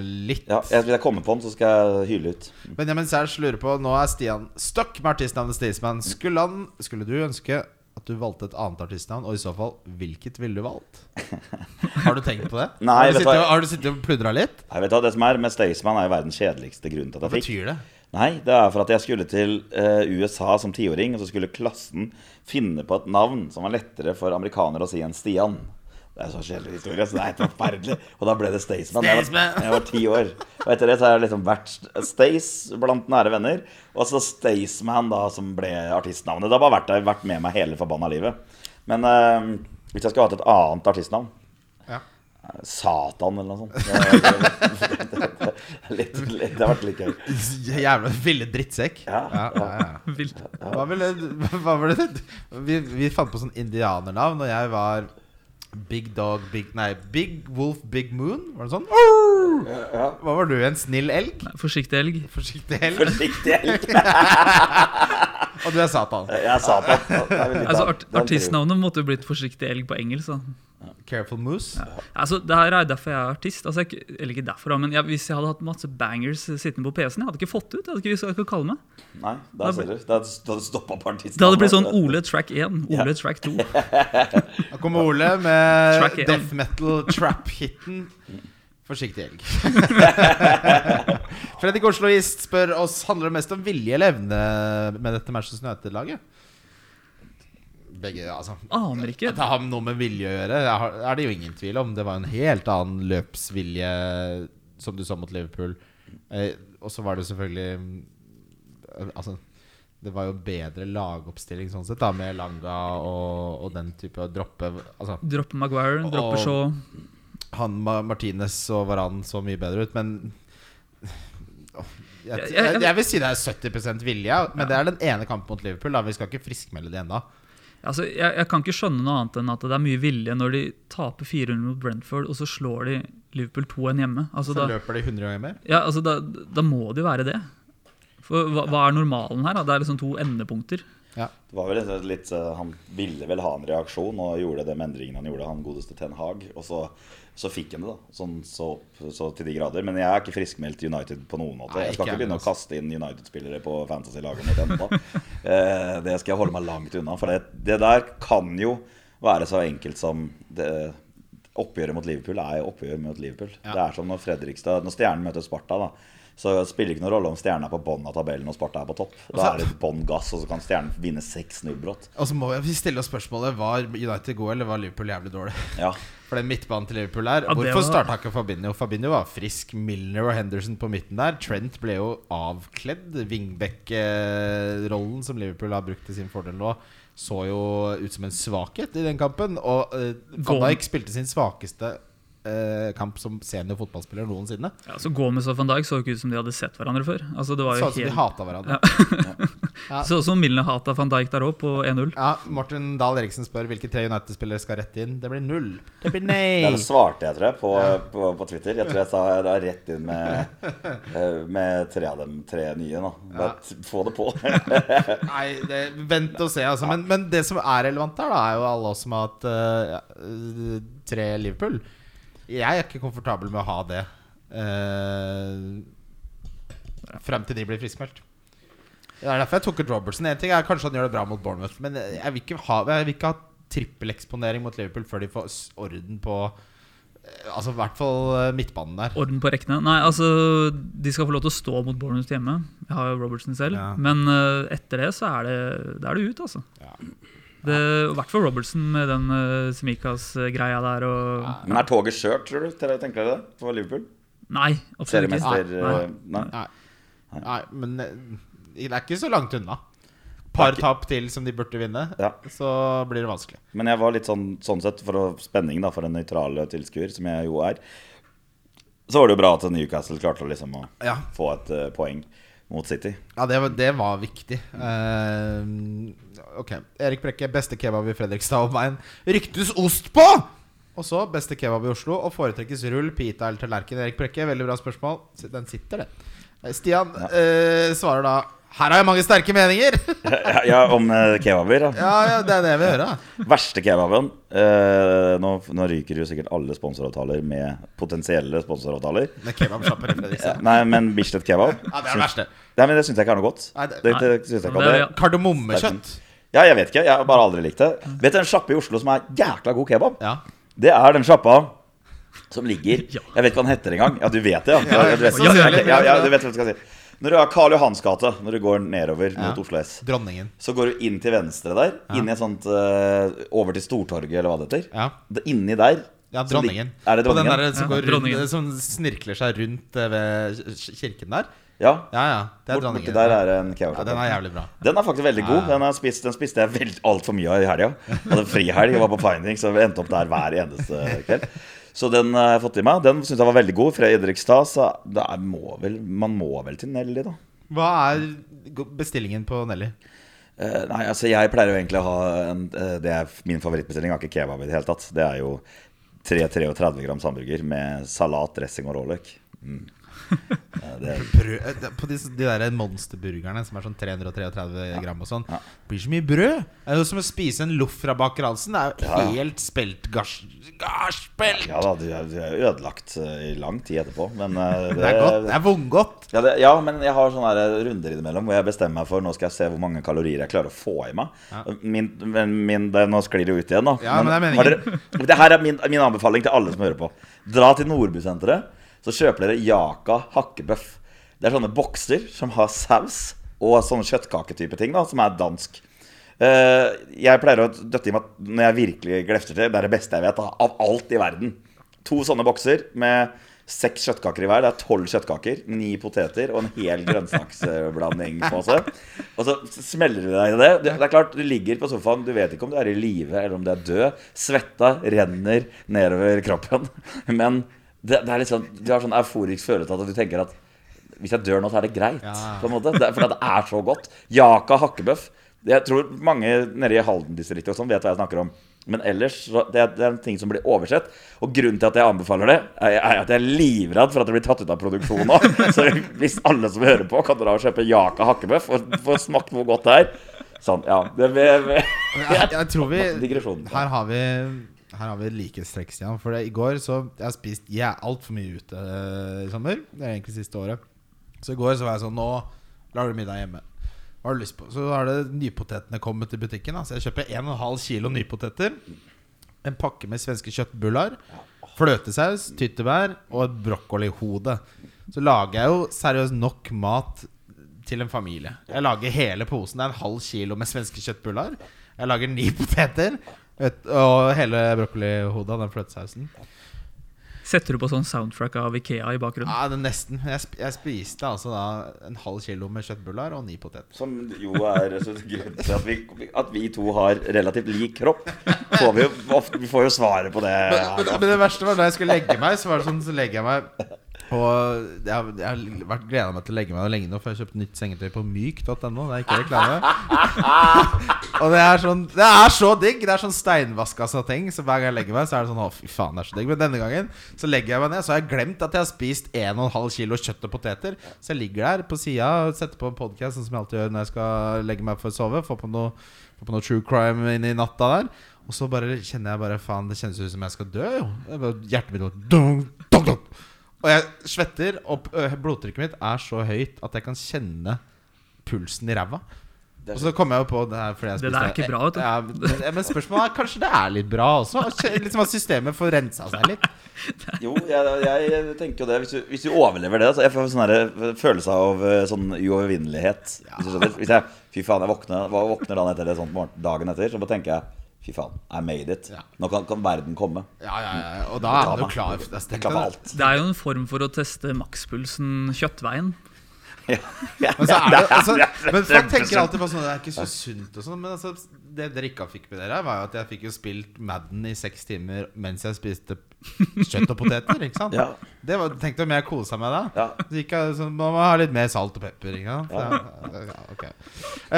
litt. Ja, jeg, Hvis jeg kommer på den, så skal jeg hyle ut. Benjamin Sæsj lurer på Nå er Stian stuck med artistnavnet Staysman. Skulle, han, skulle du ønske at du valgte et annet artistnavn, og i så fall, hvilket ville du valgt? Har du tenkt på det? Nei, har, du sittet, hva- og- har du sittet og pludra litt? Nei, vet hva, Det som er med Staysman, er jo verdens kjedeligste grunn til Hva at jeg fikk. betyr det? Nei, det er for at jeg skulle til eh, USA som tiåring, og så skulle klassen finne på et navn som var lettere for amerikanere å si enn Stian. Det er så kjedelig historie, så det er helt forferdelig. Og da ble det Staysman. Jeg jeg var ti år. Og etter det så har jeg liksom vært Stace blant nære venner. Og så Staysman, da, som ble artistnavnet. Det har bare vært vært med meg hele forbanna livet. Men eh, hvis jeg skulle hatt et annet artistnavn. Satan eller noe sånt. Det, det, det, det, litt, litt, det har vært litt gøy. Jævla ville drittsekk. Ja, ja, ja. Vilt. Hva, ville, hva var det? Vi, vi fant på sånn indianernavn, og jeg var Big Dog, Big Nei, Big Wolf, Big Moon? Var det sånn? Hva var du? En snill elg? Forsiktig elg. Forsiktig elg? Forsiktig elg. Og du er Satan. Jeg det. Det er litt Altså, art, det artistnavnet måtte jo blitt Forsiktig elg på engelsk. Da. Careful Moose. Altså, det her er derfor jeg er artist. Altså, jeg, eller ikke derfor, men jeg, Hvis jeg hadde hatt masse bangers sittende på PC-en, jeg hadde ikke fått det ut. Jeg hadde ikke visst hva jeg skulle kalle meg. Nei, da er. Da hadde du stoppa på artistnavnet. Det hadde blitt sånn Ole track 1, Ole track 2. Da kommer Ole med death metal trap-hiten. Forsiktig elg. Fredrik Osloist spør oss handler det mest om vilje eller evne med dette Manchester United-laget. Begge, altså Aner ikke. At det har noe med vilje å gjøre, er det jo ingen tvil om. Det var en helt annen løpsvilje som du så mot Liverpool. Eh, og så var det selvfølgelig mm, Altså det var jo bedre lagoppstilling sånn sett, da med Langa og, og den type å droppe Altså Droppe Maguire, droppe Shaw. Han Ma- Martinez og Varan så mye bedre ut, men jeg, Jeg- jeg, vil si det er 70 vilje, men det er den ene kampen mot Liverpool. Da. Vi skal ikke friskmelde det ennå. Altså, jeg, jeg kan ikke skjønne noe annet enn at det er mye vilje når de taper 400 mot Brentford, og så slår de Liverpool 2-1 hjemme. Altså, Så da, løper de 100 ganger mer. ja, altså, da, da må det jo være det. For hva, hva er normalen her? Da? Det er liksom to endepunkter. Ja. Det var vel litt, eh, Han ville vel ha en reaksjon og gjorde de endringene han gjorde, han godeste Ten Hag. Og så, så fikk han det, da. Sånn, så, så til de grader. Men jeg er ikke friskmeldt United på noen måte. Jeg skal ikke begynne å kaste inn United-spillere på fantasy-laget mitt ennå. Eh, det skal jeg holde meg langt unna. For det, det der kan jo være så enkelt som det, Oppgjøret mot Liverpool er oppgjør mot Liverpool. Ja. Det er som når Fredrikstad Når Stjernen møter Sparta, da. Så spiller ikke noen rolle om Stjernen er på bånn av tabellen og Sparta er på topp. Da er det bånn gass, og så kan Stjernen vinne 6-0 brått. Og så må vi stille oss spørsmålet Var United gode, eller var Liverpool jævlig dårlig? Ja. For den midtbanen til Liverpool der Ja, Hvorfor var- starta ikke Fabinho? Fabinho var frisk. Milner og Henderson på midten der. Trent ble jo avkledd. Wingback-rollen som Liverpool har brukt til sin fordel nå, så jo ut som en svakhet i den kampen. Og uh, Van Dijk spilte sin svakeste kamp som senior fotballspiller noensinne. Ja, så Gomez og van Dijk så ikke ut som de hadde sett hverandre før. Altså, det var jo Så ut som de hata hverandre. Ja. Så ut som Milne hata van Dijk der òg, på 1-0. Ja, Morten Dahl Eriksen spør hvilke tre United-spillere skal rette inn. Det blir null. Det blir nei. Det svarte jeg, tror jeg, på, på, på Twitter. Jeg tror jeg sa det er rett inn med, eh, med tre av dem, tre nye. nå Bare få det på. Nei, det, vent og se, altså. Men, men det som er relevant her, da, er jo alle oss som har hatt uh, eh, tre Liverpool. Jeg er ikke komfortabel med å ha det uh, frem til de blir friskmeldt. Det er derfor jeg tok ut Robertson. En ting er Kanskje han gjør det bra mot Bournemouth, men jeg vil ikke ha, jeg vil ikke ha trippeleksponering mot Liverpool før de får orden på Altså i hvert fall eh, midtbanen der. Orden på rekkene. Nei, altså, De skal få lov til å stå mot Bournemouth hjemme. Jeg har jo Robertson selv. Ja. Men uh, etter det så er det, det, er det ut, altså. Ja. Det, I hvert fall Robertson med den uh, Semikas-greia der. Og, Men er toget skjørt, tror du? Dere Tenker dere det? For Liverpool? Nei, absolutt ikke. Seriemester? Nei. eh, Nei. Nei. Nei, men eh, det er ikke så langt unna. Par tap til som de burde vinne, Ja. så blir det vanskelig. Men jeg var litt sånn, sånn sett for å, spenning da, for en nøytrale tilskuer, som jeg jo er. Så var det jo bra at Newcastle klarte liksom å Ja, få et uh, poeng mot City. ja det, var, det var viktig. Uh, ok. Erik Brekke, beste kebab i Fredrikstad og meg. Ryktes ost på! Og så beste kebab i Oslo, og foretrekkes rull, pita eller tallerken. Erik Brekke, veldig bra spørsmål. Den sitter, det. Stian Stian uh, svarer da Her har jeg mange sterke meninger! ja, ja, om eh, kebaber. Da. ja, ja, det er det jeg vil høre. Verste kebaben eh, nå, nå ryker jo sikkert alle sponsoravtaler med potensielle sponsoravtaler. Med kebabsjapper i Fredrikstad. nei, men Bislett kebab Ja, det er det verste. Nei, men Det syns jeg ikke er noe godt. Nei, det- Det, det, synes jeg ikke. Det er- ja. Kardemommekjøtt. ja, jeg vet ikke. Jeg har bare aldri likt det. Vet du en sjappe i Oslo som er jækla god kebab? Ja. Det er den sjappa som ligger Ja. Jeg vet ikke hva den heter engang. Ja, du vet det, ja? Ja, Ja, du vet, ja, ja, ja, ja, du vet hva jeg skal si. Når du har Karl Johans gate, når du går nedover Ja. mot Oslo S, Dronningen. så går du inn til venstre der. Inn i et sånt uh, Over til Stortorget, eller hva det heter. Ja. Det- Inni der Ja, så de- dronningen. Er det På den dronningen? der som, går dronningen. rundt, som snirkler seg rundt eh, ved kir- kirken der? Ja. Ja, ja. Det er Bort, dronningen. borti der er det en ja, den er jævlig bra. Den er faktisk veldig god. Den, har jeg spist, den spiste jeg veld, altfor mye av i helga. Hadde frihelg og var på finding, så vi endte opp der hver eneste kveld. Så den har jeg fått i meg. Den syns jeg var veldig god. Fra Fredrikstad, så det er, må vel, man må vel til Nelly, da. Hva er bestillingen på Nelly? Uh, nei, altså jeg pleier jo egentlig å ha en, uh, Det er min favorittbestilling. Jeg har ikke kebab i det hele tatt. Det er jo 3-33 grams hamburger med salat, dressing og råløk. Mm. Eh, er, Brød, eh, på de, de der monsterburgerne som er sånn 333 gram og sånn. Ja. Det blir så mye brød. Det er jo som å spise en loff fra Baker Hansen. Det er jo helt spelt gars, Garspelt! ja da, du er, ødelagt eh, i lang tid etterpå, men det, Det er godt. Det er vondgodt. Ja, det, ja, men jeg har sånne runder innimellom hvor jeg bestemmer meg for Nå skal jeg se hvor mange kalorier jeg klarer å få i meg. Min, min, det, nå sklir det jo ut igjen, da. Ja, men det er meningen. dere, det her er min, min anbefaling til alle som hører på. Dra til Nordbysenteret, så kjøper dere Jaka hakkebøff. Det er sånne bokser som har saus og sånne kjøttkaketype ting, da, som er dansk. Eh, jeg pleier å døtte i meg når jeg virkelig glefter til. Det er det beste jeg vet da, av alt i verden. To sånne bokser med seks kjøttkaker i hver. Det er tolv kjøttkaker, ni poteter og en hel grønnsaksblandingspose. Og så smeller du deg i. Det det er klart, Du ligger på sofaen, du vet ikke om du er i live eller om du er død. Svetta renner nedover kroppen. Men det, det er litt sånn, du har sånn euforisk følelse at du tenker at hvis jeg dør nå, så er det greit. Ja. På en måte. Det, for det er så godt. Jaka hakkebøff. Jeg tror mange nede i Halden-distriktet sånn vet hva jeg snakker om. Men ellers, så det, er, det er en ting som blir oversett. Og grunnen til at jeg anbefaler det, er, er at jeg er livredd for at det blir tatt ut av produksjon nå. Så hvis alle som hører på, kan dra og kjøpe Jaka hakkebøff og få smakt hvor godt det er. Sånn, ja. Det, vi, vi, Jeg, jeg tror vi. Her har vi her har vi likhetstrekk, Stian. For i går så Jeg har spist ja, altfor mye ute eh, i sommer. Det er egentlig siste året. Så i går så var jeg sånn Nå lager du middag hjemme. Hva har du lyst på? Så har det nypotetene kommet i butikken. Da. Så jeg kjøper 1,5 kilo nypoteter. En pakke med svenske kjøttbullar. Fløtesaus, tyttebær og et brokkolihode. Så lager jeg jo seriøst nok mat til en familie. Jeg lager hele posen. Det er en halv kilo med svenske kjøttbullar. Jeg lager ni poteter vet, og hele brokkolihodet av den fløtesausen. Setter du på sånn soundtrack av Ikea i bakgrunnen? Ja, det er nesten. Jeg, sp jeg spiste altså da en halv kilo med kjøttbullar og ni poteter. Som jo er så grunnen til at vi, at vi to har relativt lik kropp. Får vi, jo, ofte, vi får jo svaret på det. Men, men, men det verste var da jeg skulle legge meg, så var det sånn Så legger jeg meg og jeg jeg har vært gleda meg til å legge meg lenge nå, for jeg har kjøpt nytt sengetøy på myk.no. Det er ikke reklame. og det er sånn Det er så digg! Det er sånn steinvaska ting. Så hver gang jeg legger meg, så er det sånn Å, fy faen, det er så digg. Men denne gangen så legger jeg meg ned, så har jeg glemt at jeg har spist 1,5 kilo kjøtt og poteter. Så jeg ligger der på sida og setter på en podkast, sånn som jeg alltid gjør når jeg skal legge meg for å sove. Få på noe, få på noe true crime inn i natta der. Og så bare kjenner jeg bare Faen, det kjennes ut som jeg skal dø, jo. Er Hjertet mitt går dunk, dunk, dunk. Og jeg svetter, og blodtrykket mitt er så høyt at jeg kan kjenne pulsen i ræva. Og så kom jeg jo på det her fordi jeg Det der er ikke bra, vet du. Ja, men, men spørsmålet er kanskje det er litt bra også? Liksom at systemet får rensa seg litt. Jo, jeg, jeg tenker jo det. Hvis du, hvis du overlever det så Jeg får sånn følelse av eh, sånn uovervinnelighet. Hvis. Hvis jeg, fy faen, jeg våkner, våkner dagen etter, sånn, dagen etter, så bare tenker jeg Fy faen, I made it. Ja. Nå kan, kan verden komme. Ja, ja, ja. Og da er du klar. Det er stengt, det. alt. Det er jo en form for å teste makspulsen kjøttveien. Ja. Ja. Men, det, altså, men folk tenker alltid på sånn Det er ikke så sunt og sånn. Men altså, det dere ikke fikk med dere, var jo at jeg fikk jo spilt Madden i seks timer mens jeg spiste kjøtt og poteter. Ikke sant? Ja. Det var, Tenk deg om jeg kosa meg da. Ja. Så gikk jeg, så må man ha litt mer salt og pepper. Ikke sant? Ja. Ja, okay.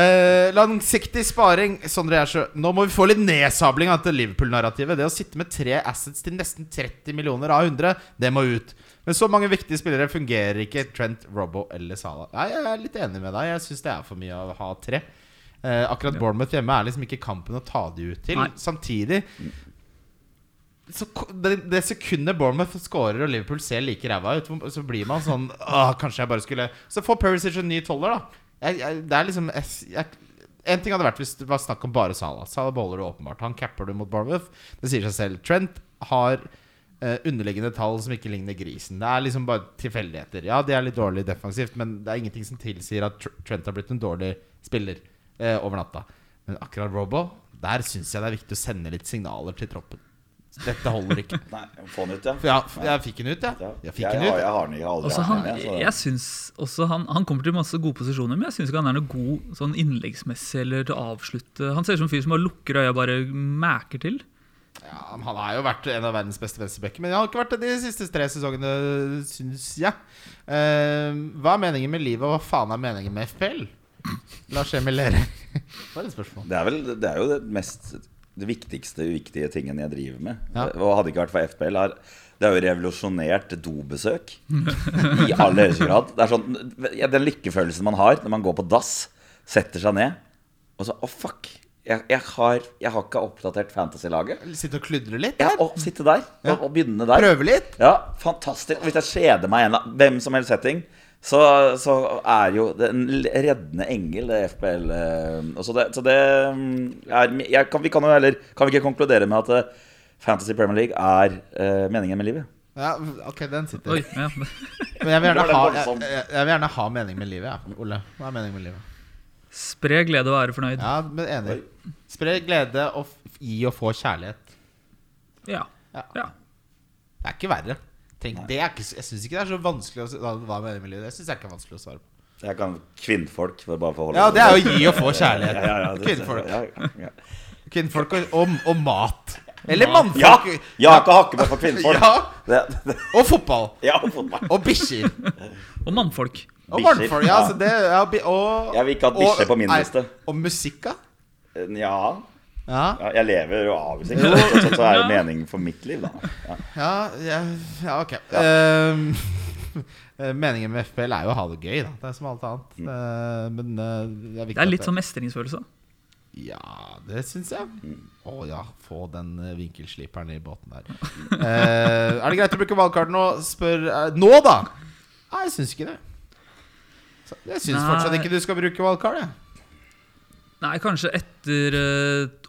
Eh, langsiktig sparing. Sondre Gjersø, nå må vi få litt nedsabling av dette Liverpool-narrativet. Det å sitte med tre assets til nesten 30 millioner av 100, det må ut. Men så mange viktige spillere fungerer ikke Trent, Robbo eller Salah. Nei, Jeg er litt enig med deg. Jeg syns det er for mye å ha tre. Eh, akkurat Bournemouth hjemme er liksom ikke kampen å ta de ut til. Nei. Samtidig så det, det sekundet Bournemouth scorer og Liverpool ser like ræva ut, så blir man sånn Åh, kanskje jeg bare skulle Så får Perisic en ny toller, da. Jeg, jeg, det er liksom jeg, En ting hadde vært hvis det var snakk om bare Salah. Salah bowler du åpenbart. Han capper du mot Bournemouth. Det sier seg selv. Trent har eh, underliggende tall som ikke ligner grisen. Det er liksom bare tilfeldigheter. Ja, de er litt dårlig defensivt, men det er ingenting som tilsier at Trent har blitt en dårlig spiller eh, over natta. Men akkurat Robo, der syns jeg det er viktig å sende litt signaler til troppen. Dette holder ikke. Nei, få den ut, ja. ja. jeg, jeg fikk den ut, ja. Jeg Jeg, fikk den har, ut. jeg har den ikke aldri Også han, med, så- jeg synes også han, han kommer til masse gode posisjoner, men jeg syns ikke han er noe god sånn innleggsmessig eller til å avslutte. Han ser ut som en fyr som bare lukker øya og bare mæker til. Ja, han har jo vært en av verdens beste venstrebacker, men han har ikke vært det de siste tre sesongene, syns jeg. Uh, hva er meningen med livet, og hva faen er meningen med FPL? Lars Emil Lere. Det er et spørsmål. Det er vel det er jo det mest Det viktigste uviktige tingen jeg driver med. Ja. Og hadde ikke vært for FPL, har det har jo revolusjonert dobesøk i aller høyeste grad. Det er sånn, ja, Den lykkefølelsen man har når man går på dass, setter seg ned og så Å, fuck! Jeg, jeg, har, jeg har ikke oppdatert fantasy-laget. Sitte og kludre litt? Ja, og sitte der Ja. og, og begynne der. Prøve litt? Ja, fantastisk. Hvis jeg kjeder meg i en eller hvem som helst setting, så, så er jo det en reddende engel, det FPL. eh, Så det, så det mm, er jeg kan, Vi kan jo heller Kan vi ikke konkludere med at eh, Fantasy Premier League er uh, meningen med livet? Ja, ok, den sitter. Oi, ja. Men jeg vil, gjerne ha, jeg, jeg, jeg vil gjerne ha mening med livet, ja. Ole. Hva er meningen med livet? Spre glede og være fornøyd. Ja, men enig. Spre glede og gi og få kjærlighet. Ja. Ja. ja. Det er ikke verre. Tenk, det er ikke, jeg syns ikke det er så vanskelig å hva hva er meningen. Det syns jeg ikke er vanskelig å svare på. Jeg kan kvinnfolk for bare for å holde Ja, det er jo gi og få kjærlighet. ja, ja, ja, det- Kvinnfolk. Ja, ja. Kvinnfolk og, og, og mat. Eller mannfolk. ja Jake Hakkebø for kvinnfolk. Ja. Det, det, Og fotball. ja, fotball. Og bikkjer. Og mannfolk. Og mannfolk. Ja, altså det, ja, og, Jeg vil ikke ha bikkjer på min liste. Og musikk. Ja, Ja. ja, jeg lever jo av musikk. Så, så, så er det meningen for mitt liv, da. Ja. Ja, ja, ja ok. Ehm, eh, meningen med FPL er jo å ha det gøy, da. Det er som alt annet. Eh, men uh, det er viktig Det er litt sånn mestringsfølelse. Ja, det syns jeg. Å ja, få den vinkelsliperen i båten der. Eh, er det greit å bruke valgkart nå? Spør eh, Nå, da! Nei, jeg syns ikke det. Så jeg syns fortsatt ikke du skal bruke valgkart. jeg. Nei, kanskje etter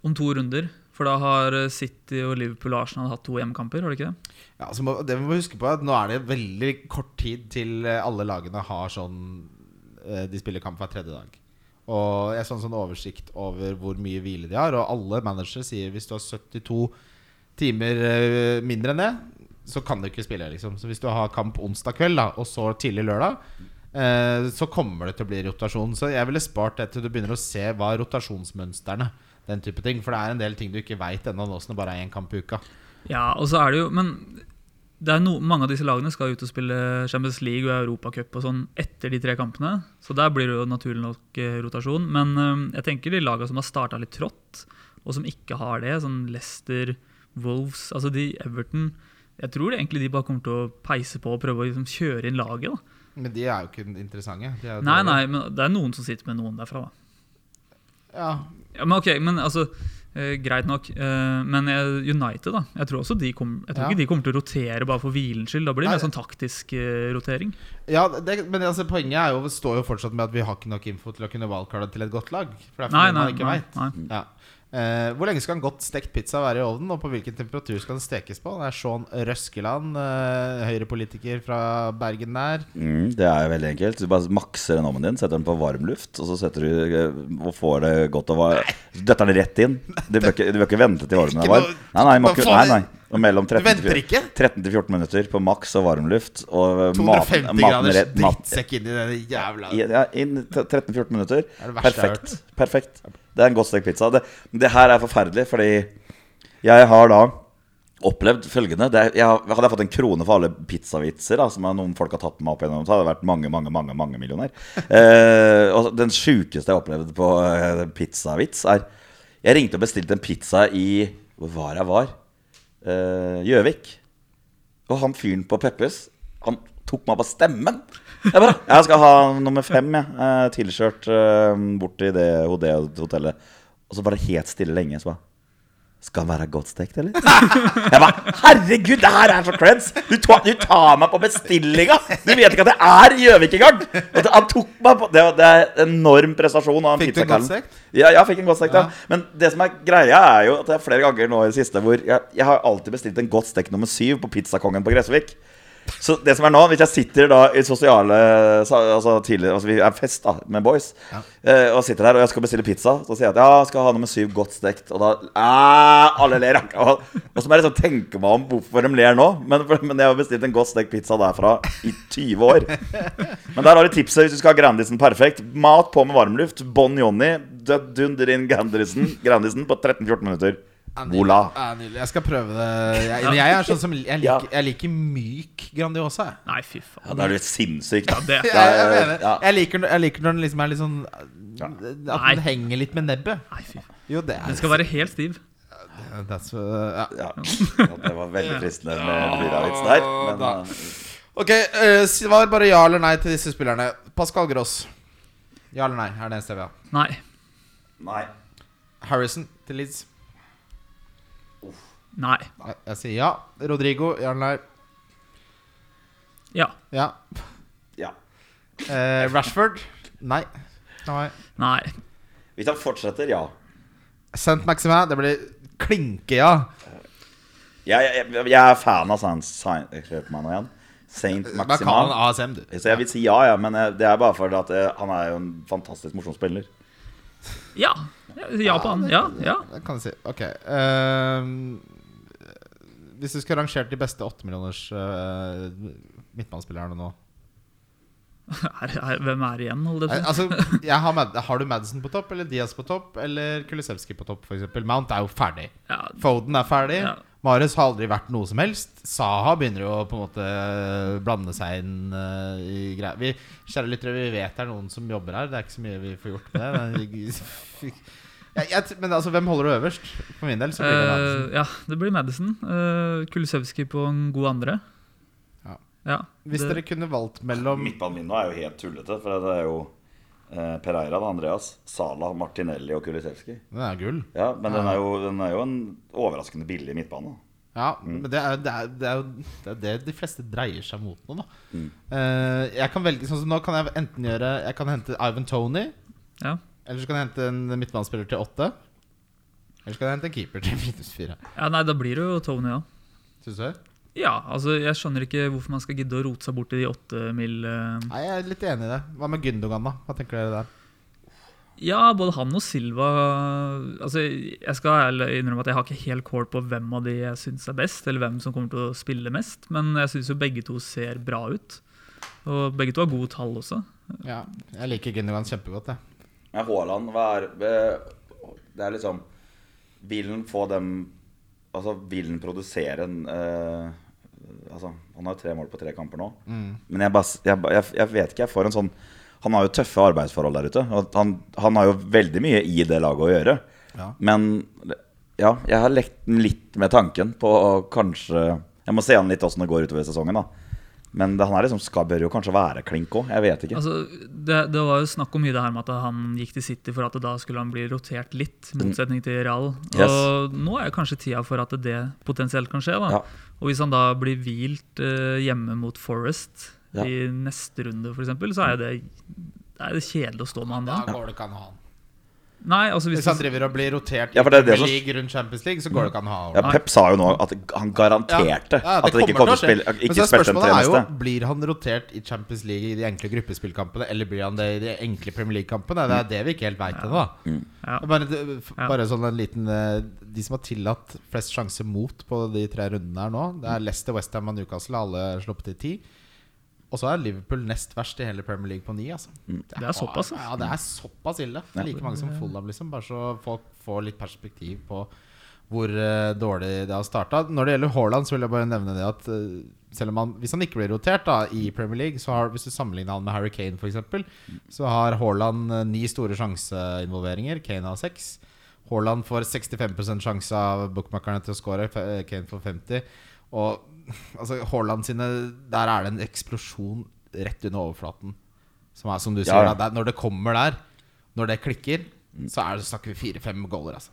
om to runder. For da har eh, City og Liverpool og Arsenal hatt to hjemmekamper, har de ikke det? Ja, så må, det vi må huske på er at Nå er det veldig kort tid til eh, alle lagene har sånn eh, De spiller kamp hver tredje dag. Og jeg har en sånn oversikt over hvor mye hvile de har. Og alle managere sier hvis du har 72 timer mindre enn det, så kan du ikke spille. liksom Så hvis du har kamp onsdag kveld, da og så tidlig lørdag, så kommer det til å bli rotasjon. Så jeg ville spart det til du begynner å se hva er rotasjonsmønstrene. Den type ting For det er en del ting du ikke veit ennå, nå som det bare er én kamp i uka. Ja, og så er det jo Men det er no, mange av disse lagene skal ut og spille Champions League og Europacup og sånn etter de tre kampene. Så der blir det jo naturlig nok eh, rotasjon. Men eh, jeg tenker de lagene som har starta litt trått, og som ikke har det, sånn Leicester, Wolves, altså de Everton Jeg tror egentlig de bare kommer til å peise på og prøve å liksom kjøre inn laget. da Men de er jo ikke interessante. De er Nei, nei, men det er noen som sitter med noen derfra, da. Ja, Ja, men ok, men altså Eh, greit nok. Eh, men United, da. Jeg tror også de kom, Jeg tror Ja. ikke de kommer til å rotere bare for hvilens skyld. Da blir det Nei. mer sånn taktisk eh, rotering. Ja, det, men altså, poenget er jo, står jo fortsatt med at vi har ikke nok info til å kunne valgkarde til et godt lag. For det er Nei, fordi nei, man ikke nei, vet. nei. Ja. Eh, hvor lenge skal en godt stekt pizza være i ovnen, og på hvilken temperatur skal den stekes på? Det er Sean Røskeland, eh, Høyre-politiker fra Bergen der. Mm, det er veldig enkelt. Du bare makser den ovnen din, setter den på varmluft, og så setter du eh, og får det godt og var... Døtter den rett inn. Du bør ikke, du bør ikke vente til varmen er varm. Nei, nei, faen? nei, nei. Og mellom Du 13 venter til ikke? 13 til 14 minutter på maks og varmluft. Og eh, 250 maten, maten graders mat, drittsekk inn i den jævla ja, inn 13-14 minutter. er det har Perfekt. Perfekt. Det er en godt stekt pizza. Det, det her er forferdelig, fordi jeg har da opplevd følgende det er, jeg, Hadde jeg fått en krone for alle pizzavitser da, som noen folk har tatt meg opp igjennom, så hadde jeg vært mange, mange, mange mange millioner. Eh, og den sjukeste jeg opplevde på eh, pizzavits, er Jeg ringte og bestilte en pizza i Hvor var jeg var? Eh, Gjøvik. og han fyren på Peppes, han tok meg på stemmen. Jeg bare Jeg skal ha nummer fem, jeg. Uh, tilkjørt uh, bort til det hotellet. Og så var det helt stille lenge. Så bare Skal han være godt stekt, eller? Jeg bare Herregud, det her er så creds! Du, du tar meg på bestillinga! Du vet ikke at jeg er Gjøvik engang! Han tok meg på Det, det er enorm prestasjon. av Fikk du godt stekt? Ja, jeg fikk en godt stekt, ja. Ja. Men det som er greia, er jo at det er flere ganger nå i det siste hvor jeg, jeg har alltid bestilt en godt stekt nummer syv på Pizzakongen på Gressvik. Så det som er nå, hvis jeg sitter da i sosiale Altså tidligere Altså vi er fest da med boys, Ja. eh, og sitter der og jeg skal bestille pizza, så sier jeg at ja, jeg skal ha nummer syv godt stekt, og da ah, Alle ler. Og, og så må jeg liksom tenke meg om hvorfor de ler nå. Men, men jeg har bestilt en godt stekt pizza derfra i 20 år. Men der har du tipset hvis du skal ha Grandisen perfekt. Mat på med varmluft. Bon Johnny. død Dunderin Grandisen, Grandisen på 13-14 minutter. Voila. Jeg skal prøve det. Jeg, men jeg er sånn som Jeg liker, jeg liker myk Grandiosa. Nei, fy faen. Ja, Da er du sinnssyk. Ja, det, Jeg, jeg, mener, ja. jeg, liker, jeg liker når den liksom er litt sånn. At Nei. den henger litt med nebbet. nei, fy faen. Jo, det er Den skal være helt stiv. That's, uh, ja. Ja. ja, det var veldig fristende med Lyravits der. Men eh, Ok, uh, svar bare ja eller nei til disse spillerne. Pascal Gross. Ja eller nei? er det eneste jeg vil ha. Nei. nei. Harrison til Leeds. Nei. Jeg, jeg sier ja. Rodrigo. Jarl Leir. Ja. Ja. Ja. Eh, Rashford. Nei. nei. Nei. Hvis han fortsetter, ja. Saint Maximin. Det blir klinke ja. Jeg, jeg, jeg er fan av Saint Saint- Kjøp meg igjen. Saint Hva kan Maximan. han ASM, du? Så jeg vil si ja, ja, men eh, det er bare fordi at eh, han er jo en fantastisk morsom spiller. Ja. Japan. Ja han. Ja. Det kan jeg si. Ok. ehm, hvis du skulle rangert de beste åttemillioners uh, midtbanespillerne nå Er, er, hvem er igjen, holder Eh, jeg si? Altså, jeg har, har du Madison på topp, eller Diaz på topp, eller Kulisevskij på topp, f.eks.? Mount er jo ferdig. Ja, Foden er ferdig. Ja. Mares har aldri vært noe som helst. Saha begynner jo på en måte blande seg inn uh, i greier. Vi, kjære lyttere, vi vet det er noen som jobber her. Det er ikke så mye vi får gjort med det. jeg, jeg, men altså, hvem holder du øverst? For min del så blir det Madison. Uh, ja, det blir Madison. Uh, Kulisevskij på en god andre. Ja. Ja, Hvis det, dere kunne valgt mellom Midtbanen min nå er jo helt tullete, for det er jo eh, Pereira, da, Andreas, Sala, Martinelli og Kulisevskij. Den er gull. Ja, men den er, jo, den er jo en overraskende billig midtbane. Ja, men det er, det, er, det er jo det, er det de fleste dreier seg mot nå, da. Mm. Eh, jeg kan velge Sånn som nå kan jeg enten gjøre Jeg kan hente Ivan Tony, ja. eller så kan jeg hente en midtbanespiller til åtte. Eller så kan jeg hente en keeper til minus fire. ja, nei, da blir det jo Tony, ja. Syns du? Ja, altså Jeg skjønner ikke hvorfor man skal gidde å rote seg bort i de åtte mil eh. Nei, jeg er litt enig i det. Hva med Gündogan, da? Hva tenker dere der? Ja, både han og Silva Altså Jeg skal innrømme at jeg har ikke helt kål på hvem av de jeg syns er best, eller hvem som kommer til å spille mest, men jeg syns jo begge to ser bra ut. Og begge to har gode tall også. Ja, jeg liker Gündogan kjempegodt, jeg. Ja, Haaland, hva er Det er liksom Vil han få dem Altså, vil han produsere en eh, Altså, han har jo tre mål på tre kamper nå. Men jeg, bare, jeg, jeg, jeg vet ikke. Jeg får en sånn Han har jo tøffe arbeidsforhold der ute. Han, han har jo veldig mye i det laget å gjøre. Ja. Men ja, jeg har lekt litt med tanken på å kanskje Jeg må se an litt åssen det går utover sesongen, da. Men det, han liksom, skal, bør jo kanskje være klink òg. Jeg vet ikke. Altså, det, det var jo snakk om mye det her med at han gikk til City for at da skulle han bli rotert litt, i motsetning til Real. Mm. Yes. Og nå er kanskje tida for at det potensielt kan skje. da. Ja. Og hvis han da blir hvilt eh, hjemme mot Forest Ja. i neste runde, f.eks., så er det, er det kjedelig å stå med han da. Da går det ikke an å ha han. Nei, altså hvis Hvis han driver og blir rotert Ja, i for det det League rundt Champions League, så går det ikke an å ha Ja, han. Pep sa jo nå at han garanterte Ja, at det ikke kommer til å spille Men Ikke så tre spørsmålet er jo. Blir han rotert i Champions League i de enkle gruppespillkampene, eller blir han det i de enkle Premier League-kampene? Det er det vi ikke helt veit ennå. Ja. Bare, det- f- Ja. bare sånn en liten eh, De som har tillatt flest sjanser mot på de tre rundene her nå, det er Leicester, Westham og Newcastle. Alle sluppet til ti. Og så er Liverpool nest verst i hele Premier League på ni. Altså. Det er såpass, altså. Ja, det er såpass ille. Det er like mange som Fulham, liksom. Bare så folk får litt perspektiv på hvor uh, dårlig det har starta. Når det gjelder Haaland, så vil jeg bare nevne det at uh, selv om han, hvis han ikke blir rotert da i Premier League, så har, hvis du sammenligner han med Harry Kane f.eks., så har Haaland uh, ni store sjanseinvolveringer. Kane har seks. Haaland får 65 sjanse av bookmakerne til å score. Kane får 50. Og altså, Haaland sine Der er det en eksplosjon rett under overflaten. Som er som du sier, Ja, ja. da, det er- når det kommer der, når det klikker, så er det, snakker vi fire-fem goaler. Altså.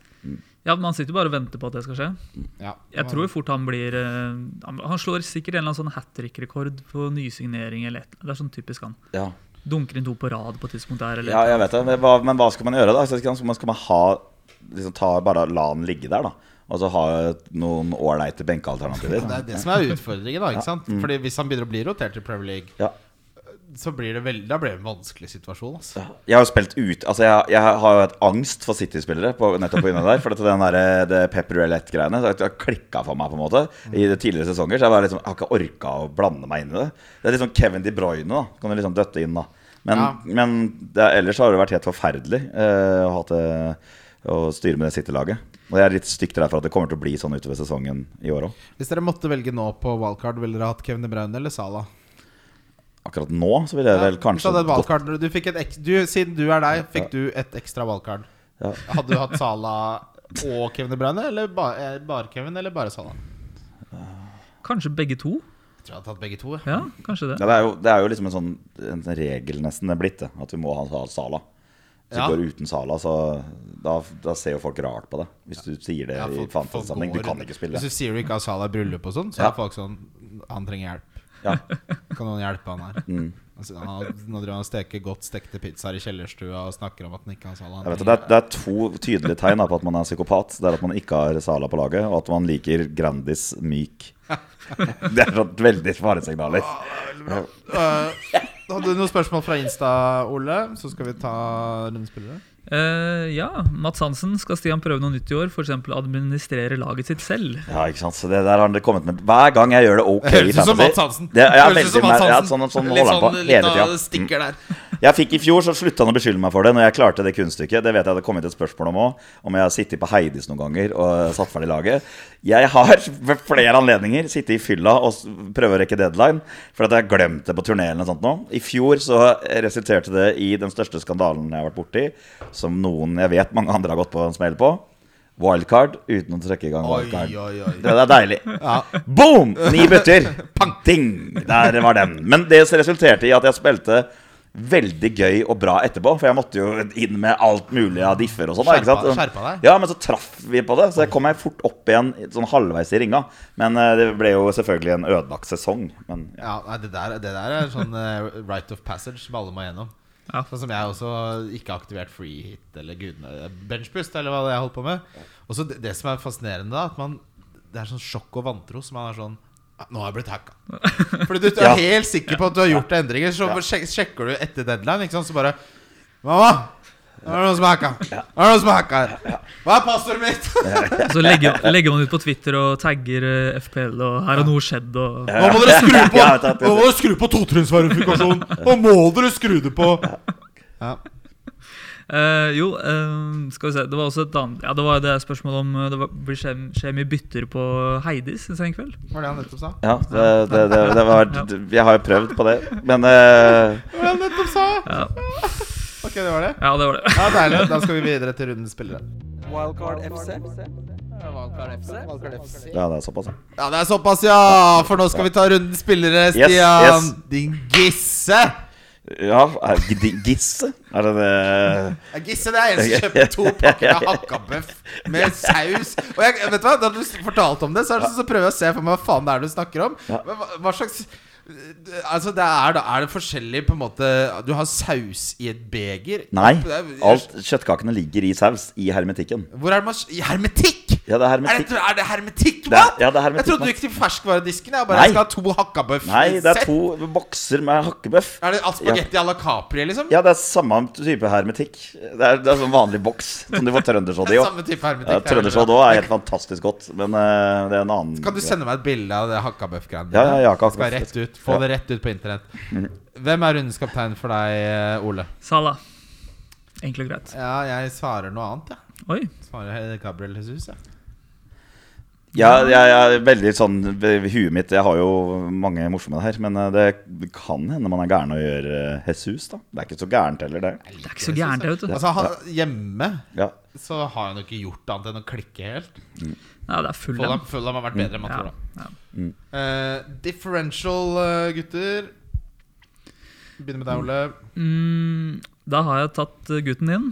Ja, Man sitter jo bare og venter på at det skal skje. Ja, Jeg tror fort han blir eh, Han han slår sikkert en eller annen sånn hat trick-rekord på nysignering. eller et, Det er sånn typisk han. Ja. Dunker inn to på rad på et tidspunkt der. Eller, ja, jeg vet det. Men hva, men hva skal man gjøre, da? Skal man, skal man- skal man ha liksom ta, Bare la den ligge der, da? Og så ha noen ålreite benkealternativer? Det er det som er utfordringen. da, ikke sant? Fordi Hvis han begynner å bli rotert i Premier League, Ja. så blir det veldig, da blir det en vanskelig situasjon. Altså. Jeg har jo spilt ut Altså jeg, jeg har jo et angst for City-spillere på, nettopp på grunn der. For den der, det Pepper Roulette-greiene Det har klikka for meg på en måte i de tidligere sesonger. Så jeg, liksom, jeg har ikke orka å blande meg inn i det. Det er litt sånn Kevin De Bruyne, da. Kan du liksom døtte inn, da. Men, Ja. men det, ellers har det vært helt forferdelig eh, å, ha det, å styre med det City-laget. Og jeg er litt stygt redd for at det kommer til å bli sånn utover sesongen i år òg. Hvis dere måtte velge nå på wildcard, ville dere hatt Kevin De Bruyne eller Salah? Akkurat nå så vil jeg vel kanskje du, hadde et du fikk et du, Siden du er deg, fikk du et ekstra wildcard. Ja. Hadde du hatt Salah og Kevin De Bruyne, eller ba, eh, bare Kevin, eller bare Salah? Kanskje begge to? Jeg tror jeg hadde tatt begge to. Ja, kanskje det. Ja, det, er jo, det er jo liksom en sånn en regel nesten det er blitt, det. At vi må ha ha Sala. Hvis Ja. du går uten Sala, så da, da ser jo folk rart på det. Hvis du sier det Ja, i folk- i fantasy-sammenheng. Du kan ikke spille. Hvis du sier du ikke har Sala i bryllup og sånn, så Ja. er folk sånn Han trenger hjelp. Ja. Kan noen hjelpe han her? Mm. Altså, han, nå driver han og steker godt stekte pizzaer i kjellerstua og snakker om at han ikke har Sala. Vet, det, er, det er to tydelige tegn på at man er psykopat. Det er at man ikke har Sala på laget, og at man liker Grandis myk. Det er sånn veldig faresignaler. Øh, hadde du noen spørsmål fra Insta, Ole? Så skal vi ta rundespillere. Eh, ja, Mats Hansen skal Stian prøve noe nytt i år. F.eks. administrere laget sitt selv. Ja, ikke sant? Så det der har han kommet med Hver gang jeg gjør det ok Høres ut som Mats Hansen. det, ja, Høres ut som Mats Hansen. ja, sånn, sånn Litt holder han på sånn hele lita tida. stikker der. Jeg fikk I fjor så slutta han å beskylde meg for det når jeg klarte det kunststykket. Det vet jeg det kommet et spørsmål om òg. Om jeg har sittet på Heidis noen ganger og satt ferdig laget. Jeg har ved flere anledninger sittet i fylla og prøvd å rekke deadline for at jeg har glemt det på turneen. eller noe sånt nå. I fjor så resulterte det i den største skandalen jeg har vært borti, som noen jeg vet mange andre har gått på en smell på. Wildcard uten å trekke i gang Oi, wildcard. oi, oi. Det er deilig. Boom! Ni bytter. Ding! Der var den. Men det resulterte i at jeg spilte veldig gøy og bra etterpå. For jeg måtte jo inn med alt mulig av differ og sånn. Skjerpa- skjerpa deg? Ja, men så traff vi på det. Så jeg kom meg fort opp igjen sånn halvveis i ringa. Men eh, det ble jo selvfølgelig en ødelagt sesong. Men ja. Ja, det, der, det der er sånn eh, right of passage som alle må gjennom. Ja. Sånn som jeg også ikke har aktivert free hit eller gudene benchpust eller hva jeg holdt på med. Og så det, det som er fascinerende, da, at man Det er sånn sjokk og vantro. Så man er sånn «Ah, Nå har jeg blitt hacka. Fordi du, du er Ja. helt sikker på at du har gjort endringer. Så sjekker du etter deadline, ikke sant, så bare Mamma! Nå er det noen som hacka. Nå er det noen som hacka. Hva er passordet mitt? Så legger, legger man ut på Twitter og tagger eh, FPL, og her har noe skjedd. Og, Nå må dere skru på. Nå må dere skru på totrinnsverifikasjon! Nå må dere skru det på! Ja. Uh, jo, uh, skal vi se Det var også et annet Ja, det var det spørsmålet om det var, blir skje, skje mye bytter på Heidis en sen kveld. Var det han nettopp sa? Ja, det, det, det, det var Jeg har jo prøvd på det. Men uh, Det var det han nettopp sa? Ja, Ok, det var det. ja det var det. Ja, Deilig. Da skal vi videre til rundens spillere. Wildcard FC. Wildcard FC. Ja, det er såpass, ja. Ja, det er såpass, ja! For nå skal vi ta rundens spillere, Yes, Stian. yes. Din gisse. Ja, er Gisse? Er det det Gisse, det er en som kjøper to pakker med hakkabøff med saus. Og jeg, vet du hva, Da du fortalte om det, så, er det, så prøver jeg å se for meg hva faen det er du snakker om. Hva, hva slags Altså, det er Er det forskjellig på en måte Du har saus i et beger? Nei. Alt kjøttkakene ligger i saus i hermetikken. Hvor er det man I hermetikk? Ja, det er Er hermetikk. det, er det hermetikk? Det er- ja, det er hermetikk, jeg trodde du gikk til ferskvaredisken. Jeg bare Nei. skal ha to hakkabøff. Nei, det er to bokser med hakkebøff. Er det spagetti à la Capri, liksom? Ja, det er samme type hermetikk. Det er, det er sånn vanlig boks som du får trøndersodd i òg. Samme type hermetikk. Ja, er Trøndersodd òg er helt fantastisk godt, men uh, det er en annen Kan du sende meg et bilde av det hakkabøff-greiene? Ja, ja, ja, Skal rett ut. Få Ja. det rett ut på internett. Hvem er rundens kaptein for deg, eh, Ole? Salah. Enkelt og greit. Ja, jeg svarer noe annet, jeg. Oi. Svarer Gabriel Jesus, jeg. Ja, jeg, jeg er veldig sånn huet mitt Jeg har jo mange morsomme her, men eh, det kan hende man er gæren å gjøre eh, Jesus, da. Det er ikke så gærent heller, det. Det er ikke så gærent, vet du. Altså, han, hjemme Ja. så har han jo ikke gjort annet enn å klikke helt. Ja, det er full Fulham, dem. Fulham har vært bedre enn man tror. da. ja. Uh, differential, gutter. Begynner med deg, Ole. Mm, da har jeg tatt gutten din.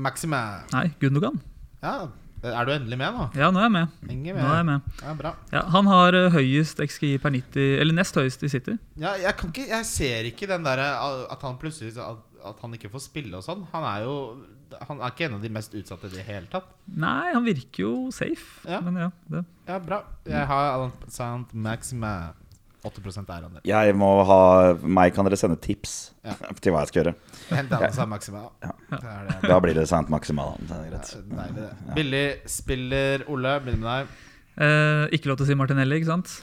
Maxime. Nei, Gundogan. Ja, er du endelig med nå? Ja, nå er jeg med. med. Nå er jeg med. Ja, bra. Ja, han har eh, høyest XGI per 90, eller nest høyest i City. Ja, jeg, kan ikke, jeg ser ikke den derre at han plutselig at, at han ikke får spille og sånn. Han er jo Han er ikke en av de mest utsatte i det hele tatt. Nei, han virker jo safe. Ja. Men ja, det. Ja, bra. Jeg har Alan Sant Maxime. 8 er eierandel. Jeg må ha Meg kan dere sende tips Ja. til hva jeg skal gjøre. Hent Alan Sant Maxime. Ja. Det det. Da blir det Saint Maximal. Det er greit. Ja, det. Billig spiller Ole. Begynner med deg. Eh, ikke lov til å si Martinelli, ikke sant?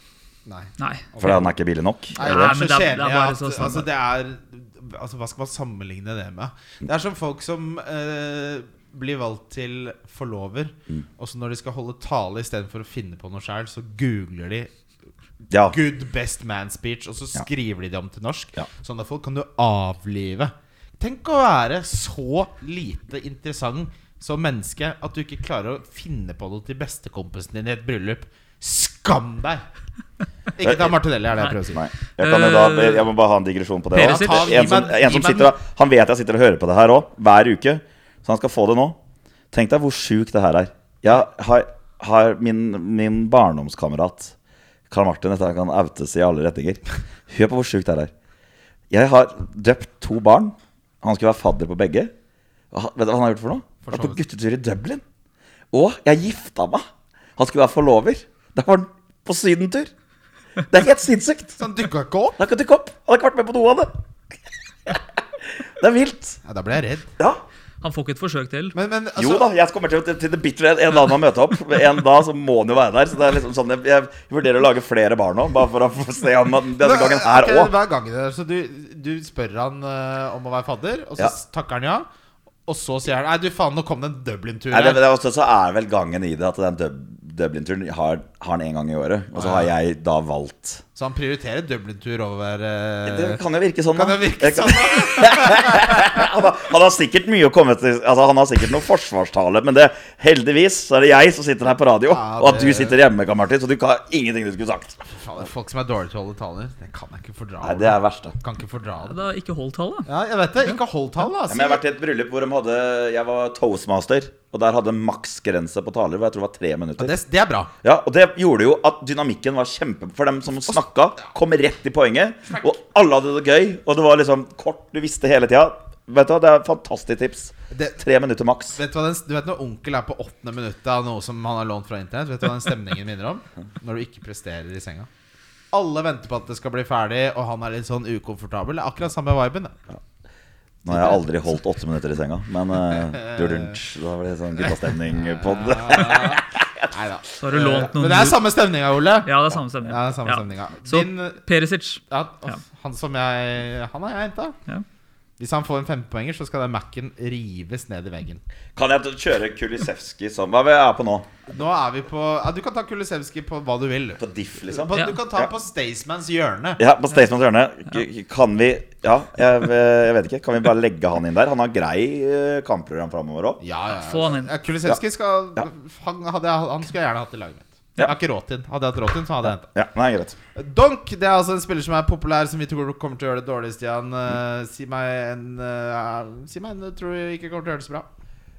Nei. Nei. Fordi han er ikke billig nok? Nei, det er så kjedelig at altså, det er, altså, Hva skal man sammenligne det med? Det er som folk som eh, blir valgt til forlover, Mm. og så når de skal holde tale istedenfor å finne på noe sjøl, så googler de Ja. 'good best man speech', og så Ja. skriver de det om til norsk. Ja. Sånne folk kan du avlive. Tenk å være så lite interessant som menneske at du ikke klarer å finne på noe til bestekompisen din i et bryllup. Skam deg! Ikke ta Martinelli, er det jeg prøver å si. Nei. Jeg, kan jo da, jeg må bare ha en digresjon på det. Ta- En som, en som sitter, han vet jeg sitter og hører på det her òg, hver uke. Så han skal få det nå. Tenk deg hvor sjukt det her er. Jeg har, har min, min barndomskamerat Karl Martin, dette kan outes i alle retninger. Hør på hvor sjukt det her er. Jeg har drept to barn. Han skulle være fadder på begge. Og han- Vet du hva han har gjort for noe? Han var på guttetur i Dublin. Og jeg gifta meg. Han skulle være forlover. Da var han på sydentur. Det er helt sinnssykt. Så han dukka ikke opp? Han ikke opp. Han har ikke vært med på noe av det. Det er vilt. Ja, da ble jeg redd. Ja. Han får ikke et forsøk til. Men, men altså, Jo da, jeg kommer til, til the bitter end. En dag må han møte opp. En dag så må han jo være der. Så det er liksom sånn Jeg, jeg vurderer å lage flere barn nå, bare for å få se om han denne gangen her Ok, òg. Hver gang det er, Så du, du spør han uh, om å være fadder, og så Ja. takker han ja. Og så sier han Nei, du faen, nå kom det en Dublin-tur Nei, det, her. det er også, så er vel gangen i det at den Dub Dublin-turen har, har han én gang i året. Og så har jeg da valgt Så han prioriterer Dublin-tur over uh... Det kan jo virke sånn, Kan da. det virke kan- sånn? da? han, har, han har sikkert mye å komme til Altså Han har sikkert noe forsvarstale, men det, heldigvis så er det jeg som sitter her på radio, Ja, og at du sitter hjemme, Karl Martin, så du kan ha ingenting du skulle sagt. Folk som er dårlige til å holde taler, det kan jeg ikke fordra. Nei, det er verst, da. Kan ikke fordra det. Da ikke hold tallet. Ja, jeg vet det. Ikke hold tale, altså. Ja, men jeg har vært i et bryllup hvor de hadde Jeg var toastmaster, og der hadde maksgrense på taler. Hvor jeg tror det var tre minutter. det, det er bra. Ja, Og det gjorde jo at dynamikken var kjempe For dem som snakka, kom rett i poenget. Og alle hadde det gøy. Og det var liksom kort, du visste hele tida. Vet du hva, Det er fantastisk tips. Det, Tre minutter maks. vet du, hva den, du vet når onkel er på åttende minuttet av noe som han har lånt fra internett? Vet du hva den stemningen minner om? Når du ikke presterer i senga. Alle venter på at det skal bli ferdig, og han er litt sånn ukomfortabel. Det er akkurat samme viben. det. Nå har jeg aldri holdt åtte minutter i senga, men uh, Da var det sånn guttastemning på det. Nei da. Har du lånt noen Men det er samme stemninga, Ole. Ja, det er samme stemning. Ja, det er samme Ja. Så Din Perisic. ja, Ja. Han som jeg Han har jeg henta. Hvis han får en 15-poenger, så skal den Mac-en rives ned i veggen. Kan jeg kjøre Kulisevskij som Hva er vi er på nå? Nå er vi på ja, Du kan ta Kulisevskij på hva du vil. På diff, liksom? På, Ja. Du kan ta Ja. på Staysmans hjørne. Ja, på Staysmans hjørne. Kan vi Ja, jeg, jeg vet ikke. Kan vi bare legge han inn der? Han har grei eh, kampprogram framover òg. Ja, ja, ja. Få han inn. Ja, Kulisevskij skal Ja. han, hadde han skulle jeg gjerne hatt i laget mitt. Jeg har ikke råd til den. Hadde jeg hatt råd til den, så hadde jeg hentet Ja, nei, greit. Donk det er altså en spiller som er populær, som vi tror kommer til å gjøre det dårlig, Stian. Uh, si meg en uh, Si meg en du tror ikke kommer til å gjøre det så bra.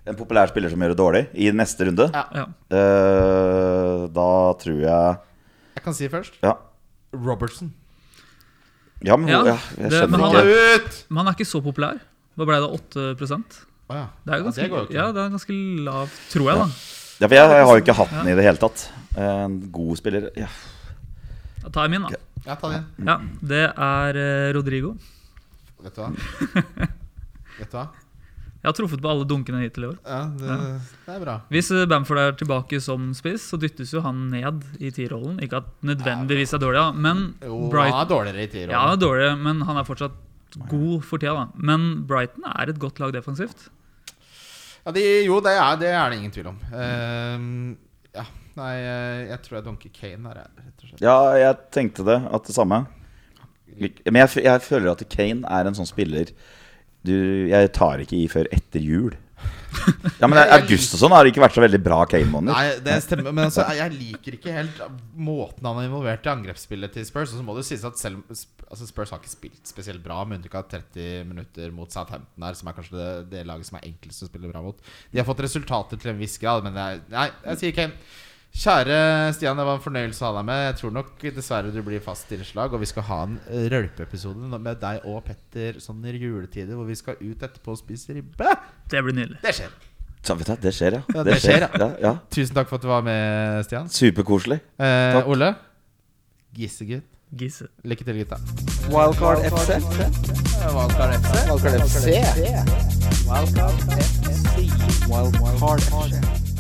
En populær spiller som gjør det dårlig i neste runde. Ja. Ja. Eh, da tror jeg Jeg kan si først. Ja, Robertson. ja men Ja, ja, jeg det- men han ikke. er- Ut! Men han er ikke så populær. Hva ble det? 8 oh, ja. Det er ganske, Ja, det ja, det er ganske lavt, tror jeg, da. Ja, for jeg, jeg har jo ikke hatt den i det hele tatt. En god spiller ja. Da tar jeg min, da. Ja, ta din. Ja, det er eh, Rodrigo. Vet du hva? Vet du hva? Jeg har truffet på alle dunkene hittil i år. Ja, det, det er bra. Hvis eh, Bamford er tilbake som spiss, så dyttes jo han ned i T-rollen. Ikke at nødvendigvis er dårlig, da, men Jo, Brighton han er dårligere i tier. Ja, han er dårlig, men han er fortsatt god for tida. da Men Brighton er et godt lag defensivt. Ja, de, jo, det er, det er det ingen tvil om. Uh, ja, nei, eh, jeg tror jeg dunker Kane her, rett og slett. ja, jeg tenkte det. At det samme. Men jeg, jeg føler at Kane er en sånn spiller du, Jeg tar ikke i før etter jul. Ja, men August og sånn har ikke vært så veldig bra Kane-måneder. Nei, det stemmer, men altså, jeg liker ikke helt måten han er involvert i angrepsspillet til Spurs. Og så må det sies at selv altså Spurs har ikke spilt spesielt bra, med unntak av 30 minutter mot Southampton her, som er kanskje det, det laget som er enklest å spille bra mot. De har fått resultater til en viss grad, men er, nei, jeg sier Kane. Kjære Stian, det var en fornøyelse å ha deg med. Jeg tror nok dessverre du blir fast tilslag. Og vi skal ha en rølpeepisode med deg og Petter sånn i juletider, hvor vi skal ut etterpå og spise ribbe. Det blir nydelig. Det skjer. Så, vet du, det skjer, ja. Ja, det skjer, ja. ja, ja. Tusen takk for at du var med, Stian. Superkoselig. Eh, Takk. Ole. Gissegutt. Gisse. Lykke til, gutta. Wildcard FC. Wildcard FC. Wildcard FC. Wildcard FC. Wildcard FC.